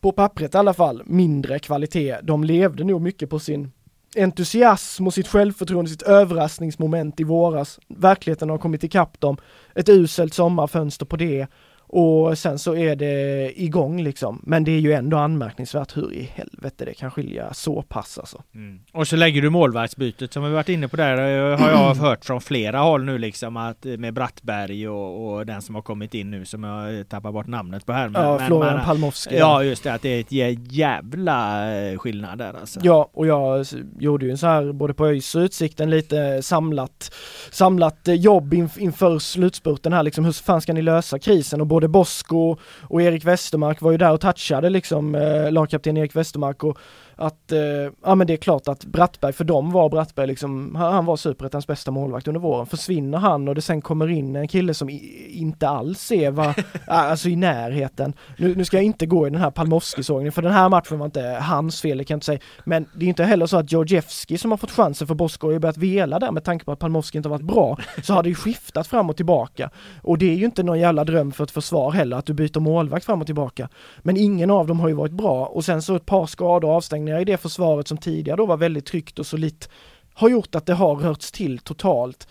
på pappret i alla fall, mindre kvalitet. De levde nog mycket på sin entusiasm och sitt självförtroende, sitt överraskningsmoment i våras. Verkligheten har kommit ikapp dem. Ett uselt sommarfönster på det och sen så är det igång liksom. Men det är ju ändå anmärkningsvärt hur i helvete det kan skilja så pass alltså. Mm. Och så lägger du målvaktsbytet som vi varit inne på där har jag hört från flera håll nu liksom att med Brattberg och, och den som har kommit in nu som jag tappar bort namnet på här. Men, ja, Florian Palmowski. Ja just det, att det är ett jävla eh, skillnad där alltså. Ja, och jag gjorde ju en så här både på ÖIS och Utsikten lite samlat samlat jobb inför slutspurten här liksom. Hur fan ska ni lösa krisen? Och både Bosko och Erik Westermark var ju där och touchade liksom eh, lagkapten Erik Westermark och att, eh, ja men det är klart att Brattberg, för dem var Brattberg liksom, han var superettans bästa målvakt under våren. Försvinner han och det sen kommer in en kille som i, inte alls är, va, alltså i närheten. Nu, nu ska jag inte gå i den här Palmowski-sågningen, för den här matchen var inte hans fel, det kan jag inte säga. Men det är inte heller så att Georgievski som har fått chansen för Bosko har börjat vela där med tanke på att Palmowski inte har varit bra. Så har det ju skiftat fram och tillbaka. Och det är ju inte någon jävla dröm för ett försvar heller, att du byter målvakt fram och tillbaka. Men ingen av dem har ju varit bra och sen så ett par skador och förändringar i det försvaret som tidigare då var väldigt tryggt och solitt har gjort att det har rörts till totalt.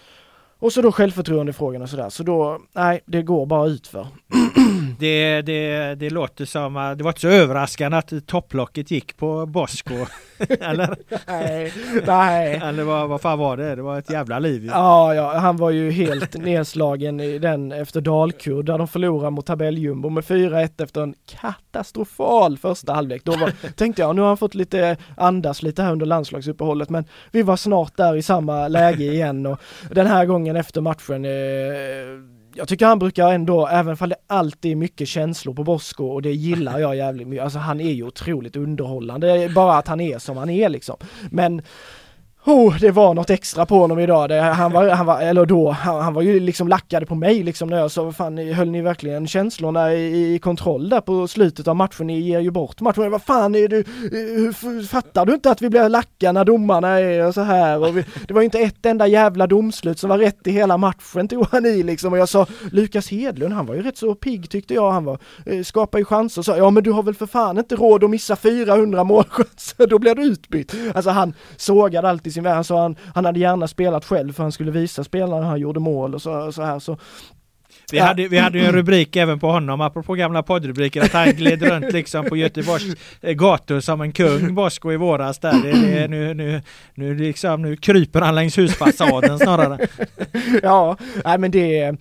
Och så då självförtroendefrågan och sådär, så då, nej, det går bara utför. Det, det, det låter som, att det var inte så överraskande att topplocket gick på Bosko. Eller? Nej, nej. Eller vad, vad fan var det? Det var ett jävla liv. Ja, ja, han var ju helt nedslagen i den efter Dalkurd där de förlorade mot tabelljumbo med 4-1 efter en katastrofal första halvlek. Då var, tänkte jag, nu har han fått lite andas lite här under landslagsuppehållet, men vi var snart där i samma läge igen och den här gången efter matchen eh, jag tycker han brukar ändå, även om det alltid är mycket känslor på Bosko och det gillar jag jävligt mycket, alltså han är ju otroligt underhållande, bara att han är som han är liksom. Men Oh, det var något extra på honom idag. Det, han var, han var, eller då, han, han var ju liksom lackade på mig liksom när jag sa, fan höll ni verkligen känslorna i, i, kontroll där på slutet av matchen? Ni ger ju bort matchen. Vad fan är du, eh, fattar du inte att vi blir lacka när domarna är så här? Och vi, det var ju inte ett enda jävla domslut som var rätt i hela matchen tog han i liksom. Och jag sa, Lukas Hedlund, han var ju rätt så pigg tyckte jag. Han var, eh, skapade ju chanser och sa, ja men du har väl för fan inte råd att missa 400 målchanser, då blir du utbytt. Alltså han sågade alltid sin väg. Han sa han, han hade gärna spelat själv för han skulle visa spelarna han gjorde mål och så, så här. Så vi, ja. hade, vi hade ju en rubrik även på honom, apropå gamla poddrubriker, att han gled runt liksom på Göteborgs eh, gator som en kung, Bosko i våras där. Det, det, nu, nu, nu, liksom, nu kryper han längs husfasaden snarare. ja, nej men det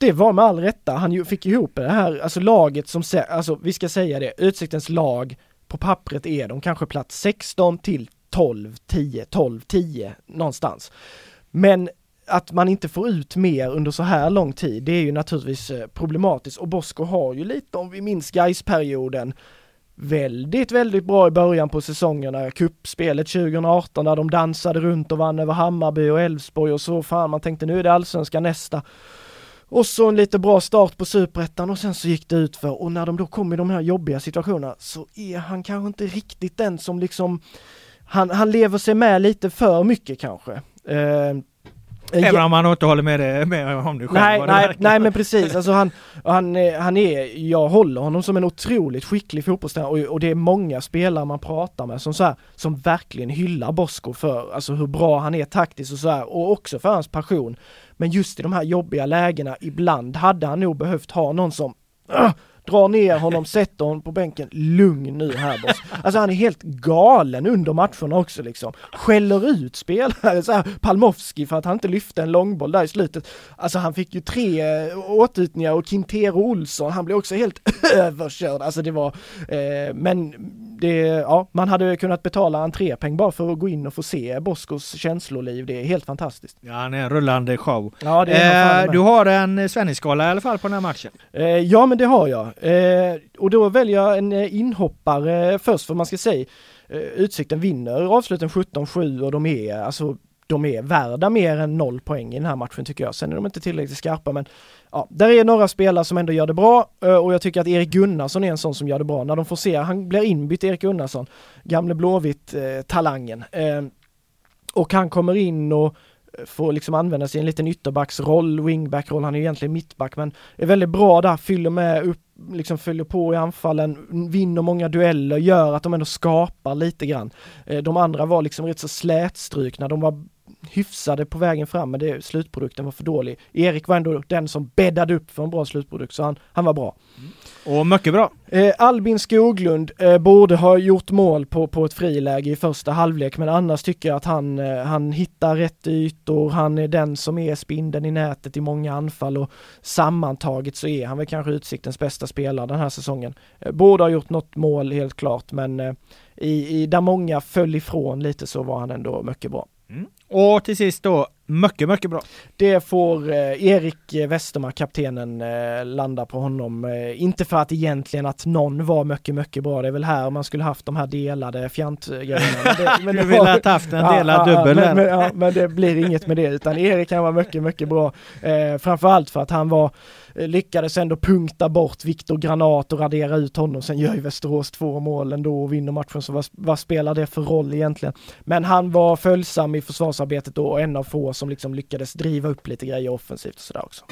det var med all rätta, han fick ihop det här, alltså laget som, alltså vi ska säga det, Utsiktens lag på pappret är de kanske plats 16 till 12, 10, 12, 10 någonstans. Men att man inte får ut mer under så här lång tid, det är ju naturligtvis eh, problematiskt och Bosko har ju lite, om vi minns Gais-perioden, väldigt, väldigt bra i början på säsongerna. Kuppspelet 2018 där de dansade runt och vann över Hammarby och Elfsborg och så fan man tänkte nu är det allsvenska nästa. Och så en lite bra start på superettan och sen så gick det ut för och när de då kom i de här jobbiga situationerna så är han kanske inte riktigt den som liksom han, han lever sig med lite för mycket kanske. Eh, Även om han inte håller med, det, med om det själv. Nej, nej, nej men precis. Alltså han, han, han är, jag håller honom som en otroligt skicklig fotbollstränare och, och det är många spelare man pratar med som så här, som verkligen hyllar Bosko för, alltså hur bra han är taktiskt och så här, och också för hans passion. Men just i de här jobbiga lägena, ibland hade han nog behövt ha någon som uh, drar ner honom, sätter honom på bänken. Lugn nu här boss. Alltså han är helt galen under matcherna också liksom. Skäller ut spelare, så här Palmovski för att han inte lyfte en långboll där i slutet. Alltså han fick ju tre åtytningar åtutningar och Quintero Olsson, han blev också helt överkörd. Alltså det var, eh, men det, ja, man hade kunnat betala entrépeng bara för att gå in och få se Boskos känsloliv. Det är helt fantastiskt. Ja, han är en rullande show. Ja, eh, du har en Svennisskala i alla fall på den här matchen? Eh, ja, men det har jag. Eh, och då väljer jag en eh, inhoppare först, för man ska säga eh, Utsikten vinner avsluten 17-7 och de är alltså de är värda mer än noll poäng i den här matchen tycker jag. Sen är de inte tillräckligt skarpa men ja, där är några spelare som ändå gör det bra eh, och jag tycker att Erik Gunnarsson är en sån som gör det bra. När de får se, han blir inbytt Erik Gunnarsson, gamle Blåvitt-talangen. Eh, och han kommer in och får liksom använda sig i en liten ytterbacksroll, wingbackroll, han är egentligen mittback men är väldigt bra där, fyller med upp, liksom följer på i anfallen, vinner många dueller, gör att de ändå skapar lite grann. Eh, de andra var liksom rätt så slätstrukna, de var hyfsade på vägen fram men det, slutprodukten var för dålig. Erik var ändå den som bäddade upp för en bra slutprodukt så han, han var bra. Mm. Och mycket bra. Eh, Albin Skoglund eh, borde ha gjort mål på, på ett friläge i första halvlek men annars tycker jag att han, eh, han hittar rätt ytor, han är den som är spindeln i nätet i många anfall och sammantaget så är han väl kanske Utsiktens bästa spelare den här säsongen. Eh, borde ha gjort något mål helt klart men eh, i, i, där många föll ifrån lite så var han ändå mycket bra. Mm. Och till sist då, mycket, mycket bra. Det får eh, Erik Westermark, kaptenen, eh, landa på honom. Eh, inte för att egentligen att någon var mycket, mycket bra. Det är väl här man skulle haft de här delade fjantgrejerna. Men du ville ha haft en delad ja, dubbel men, men, ja, men det blir inget med det, utan Erik han var mycket, mycket bra. Eh, framförallt för att han var Eh, lyckades ändå punkta bort Viktor Granat och radera ut honom. Sen gör ju Västerås två mål ändå och vinner matchen, så vad, vad, spelar det för roll egentligen? Men han var följsam i försvarsarbetet då och en av få som liksom lyckades driva upp lite grejer offensivt och sådär också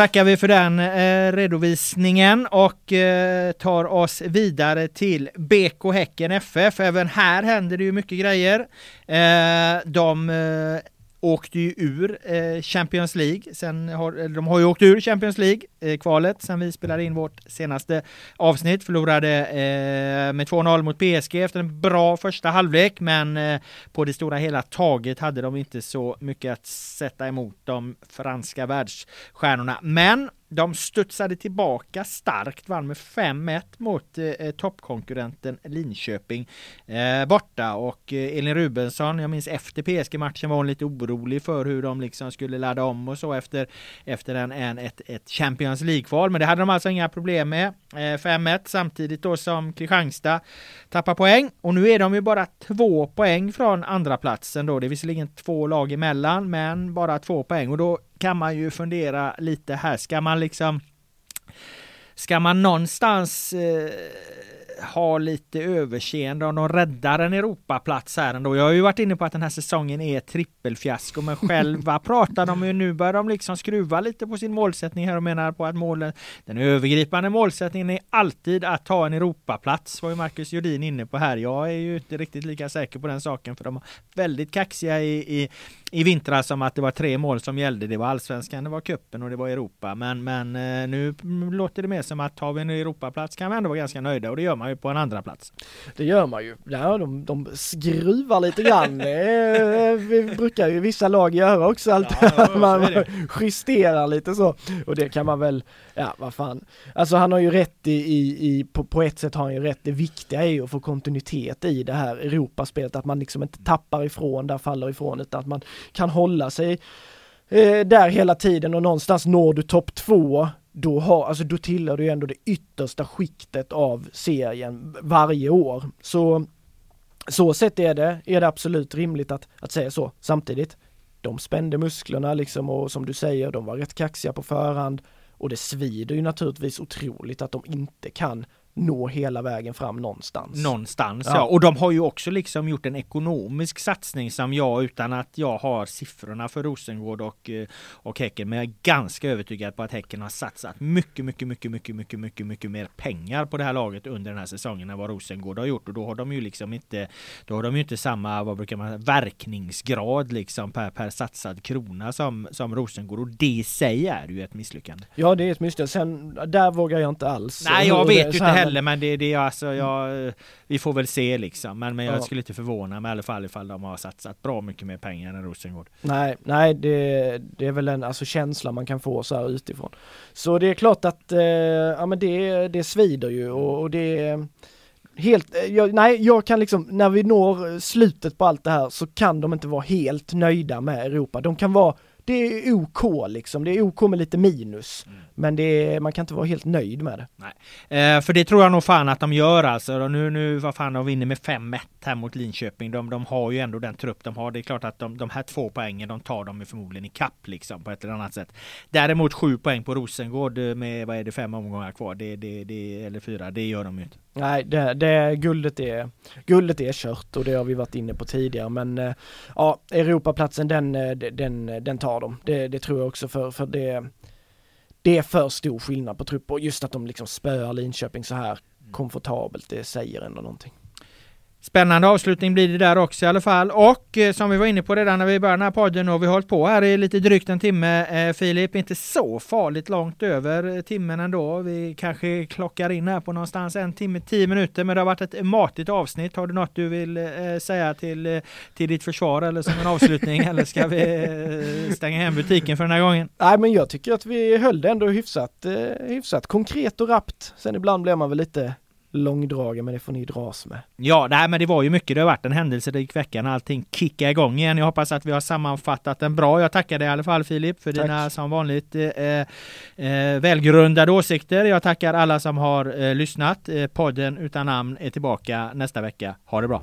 tackar vi för den eh, redovisningen och eh, tar oss vidare till BK Häcken FF. Även här händer det ju mycket grejer. Eh, de eh, åkte ju ur eh, Champions League. Sen har, de har ju åkt ur Champions League, eh, kvalet, sen vi spelade in vårt senaste avsnitt. Förlorade eh, med 2-0 mot PSG efter en bra första halvlek, men eh, på det stora hela taget hade de inte så mycket att sätta emot de franska världsstjärnorna. Men de studsade tillbaka starkt, vann med 5-1 mot eh, eh, toppkonkurrenten Linköping eh, borta och eh, Elin Rubensson, jag minns efter PSG-matchen var hon lite orolig för hur de liksom skulle ladda om och så efter, efter en, en, ett, ett Champions League-kval. Men det hade de alltså inga problem med. Eh, 5-1 samtidigt då som Kristianstad tappar poäng och nu är de ju bara två poäng från andra platsen då. Det är visserligen två lag emellan men bara två poäng och då kan man ju fundera lite här. Ska man liksom Ska man någonstans eh, ha lite överseende om de räddar en Europaplats här ändå. Jag har ju varit inne på att den här säsongen är trippelfiasko, men själva pratar de ju nu börjar de liksom skruva lite på sin målsättning här och menar på att målen, den övergripande målsättningen är alltid att ta en Europaplats, var ju Marcus Jodin inne på här. Jag är ju inte riktigt lika säker på den saken, för de var väldigt kaxiga i, i i vintras som att det var tre mål som gällde. Det var allsvenskan, det var kuppen och det var Europa. Men, men eh, nu låter det mer som att har vi en Europaplats kan vi ändå vara ganska nöjda och det gör man ju på en andra plats. Det gör man ju. Ja, de, de skruvar lite grann. det brukar ju vissa lag göra också. Allt. Ja, man justerar lite så. Och det kan man väl, ja vad fan. Alltså han har ju rätt i, i, i på, på, ett sätt har han ju rätt. Det viktiga är ju att få kontinuitet i det här Europaspelet. Att man liksom inte tappar ifrån, där faller ifrån, utan att man kan hålla sig eh, där hela tiden och någonstans når du topp två då, har, alltså, då tillhör du ändå det yttersta skiktet av serien varje år. Så så sett är det, är det absolut rimligt att, att säga så. Samtidigt, de spände musklerna liksom och som du säger, de var rätt kaxiga på förhand och det svider ju naturligtvis otroligt att de inte kan nå hela vägen fram någonstans. Någonstans ja. ja. Och de har ju också liksom gjort en ekonomisk satsning som jag utan att jag har siffrorna för Rosengård och, eh, och Häcken. Men jag är ganska övertygad på att Häcken har satsat mycket, mycket, mycket, mycket, mycket, mycket, mycket mer pengar på det här laget under den här säsongen än vad Rosengård har gjort. Och då har de ju liksom inte, då har de ju inte samma, vad brukar man säga, verkningsgrad liksom per, per satsad krona som, som Rosengård. Och det i sig är ju ett misslyckande. Ja, det är ett misslyckande. Sen, där vågar jag inte alls. Nej, jag vet ju inte heller men det, det är alltså jag, vi får väl se liksom. Men, men jag ja. skulle inte förvåna mig i alla fall ifall de har satsat bra mycket mer pengar än Rosengård. Nej, nej det, det är väl en alltså, känsla man kan få så här utifrån. Så det är klart att eh, ja, men det, det svider ju och, och det helt, eh, jag, nej jag kan liksom, när vi når slutet på allt det här så kan de inte vara helt nöjda med Europa. De kan vara det är OK liksom, det är OK med lite minus. Mm. Men det är, man kan inte vara helt nöjd med det. Nej. Eh, för det tror jag nog fan att de gör alltså. Nu, nu vad fan, de vinner med 5-1 här mot Linköping. De, de har ju ändå den trupp de har. Det är klart att de, de här två poängen, de tar de förmodligen i kapp liksom på ett eller annat sätt. Däremot sju poäng på Rosengård med, vad är det, fem omgångar kvar? Det, det, det, eller fyra, det gör de ju inte. Nej, det, det, guldet, är, guldet är kört och det har vi varit inne på tidigare men eh, ja, Europaplatsen den, eh, den, den tar de. Det, det tror jag också för, för det, det är för stor skillnad på trupper. Just att de liksom spöar Linköping så här komfortabelt, det säger ändå någonting. Spännande avslutning blir det där också i alla fall. Och eh, som vi var inne på redan när vi började den här podden och vi har hållit på här i lite drygt en timme. Eh, Filip, inte så farligt långt över eh, timmen ändå. Vi kanske klockar in här på någonstans en timme, tio minuter. Men det har varit ett matigt avsnitt. Har du något du vill eh, säga till, eh, till ditt försvar eller som en avslutning? eller ska vi eh, stänga hem butiken för den här gången? Nej, men jag tycker att vi höll det ändå hyfsat, hyfsat konkret och rappt. Sen ibland blir man väl lite långdragen, men det får ni dras med. Ja, nej, men det var ju mycket. Det har varit en händelserik vecka när allting kickar igång igen. Jag hoppas att vi har sammanfattat den bra. Jag tackar dig i alla fall Filip för Tack. dina som vanligt eh, eh, välgrundade åsikter. Jag tackar alla som har eh, lyssnat. Eh, podden utan namn är tillbaka nästa vecka. Ha det bra!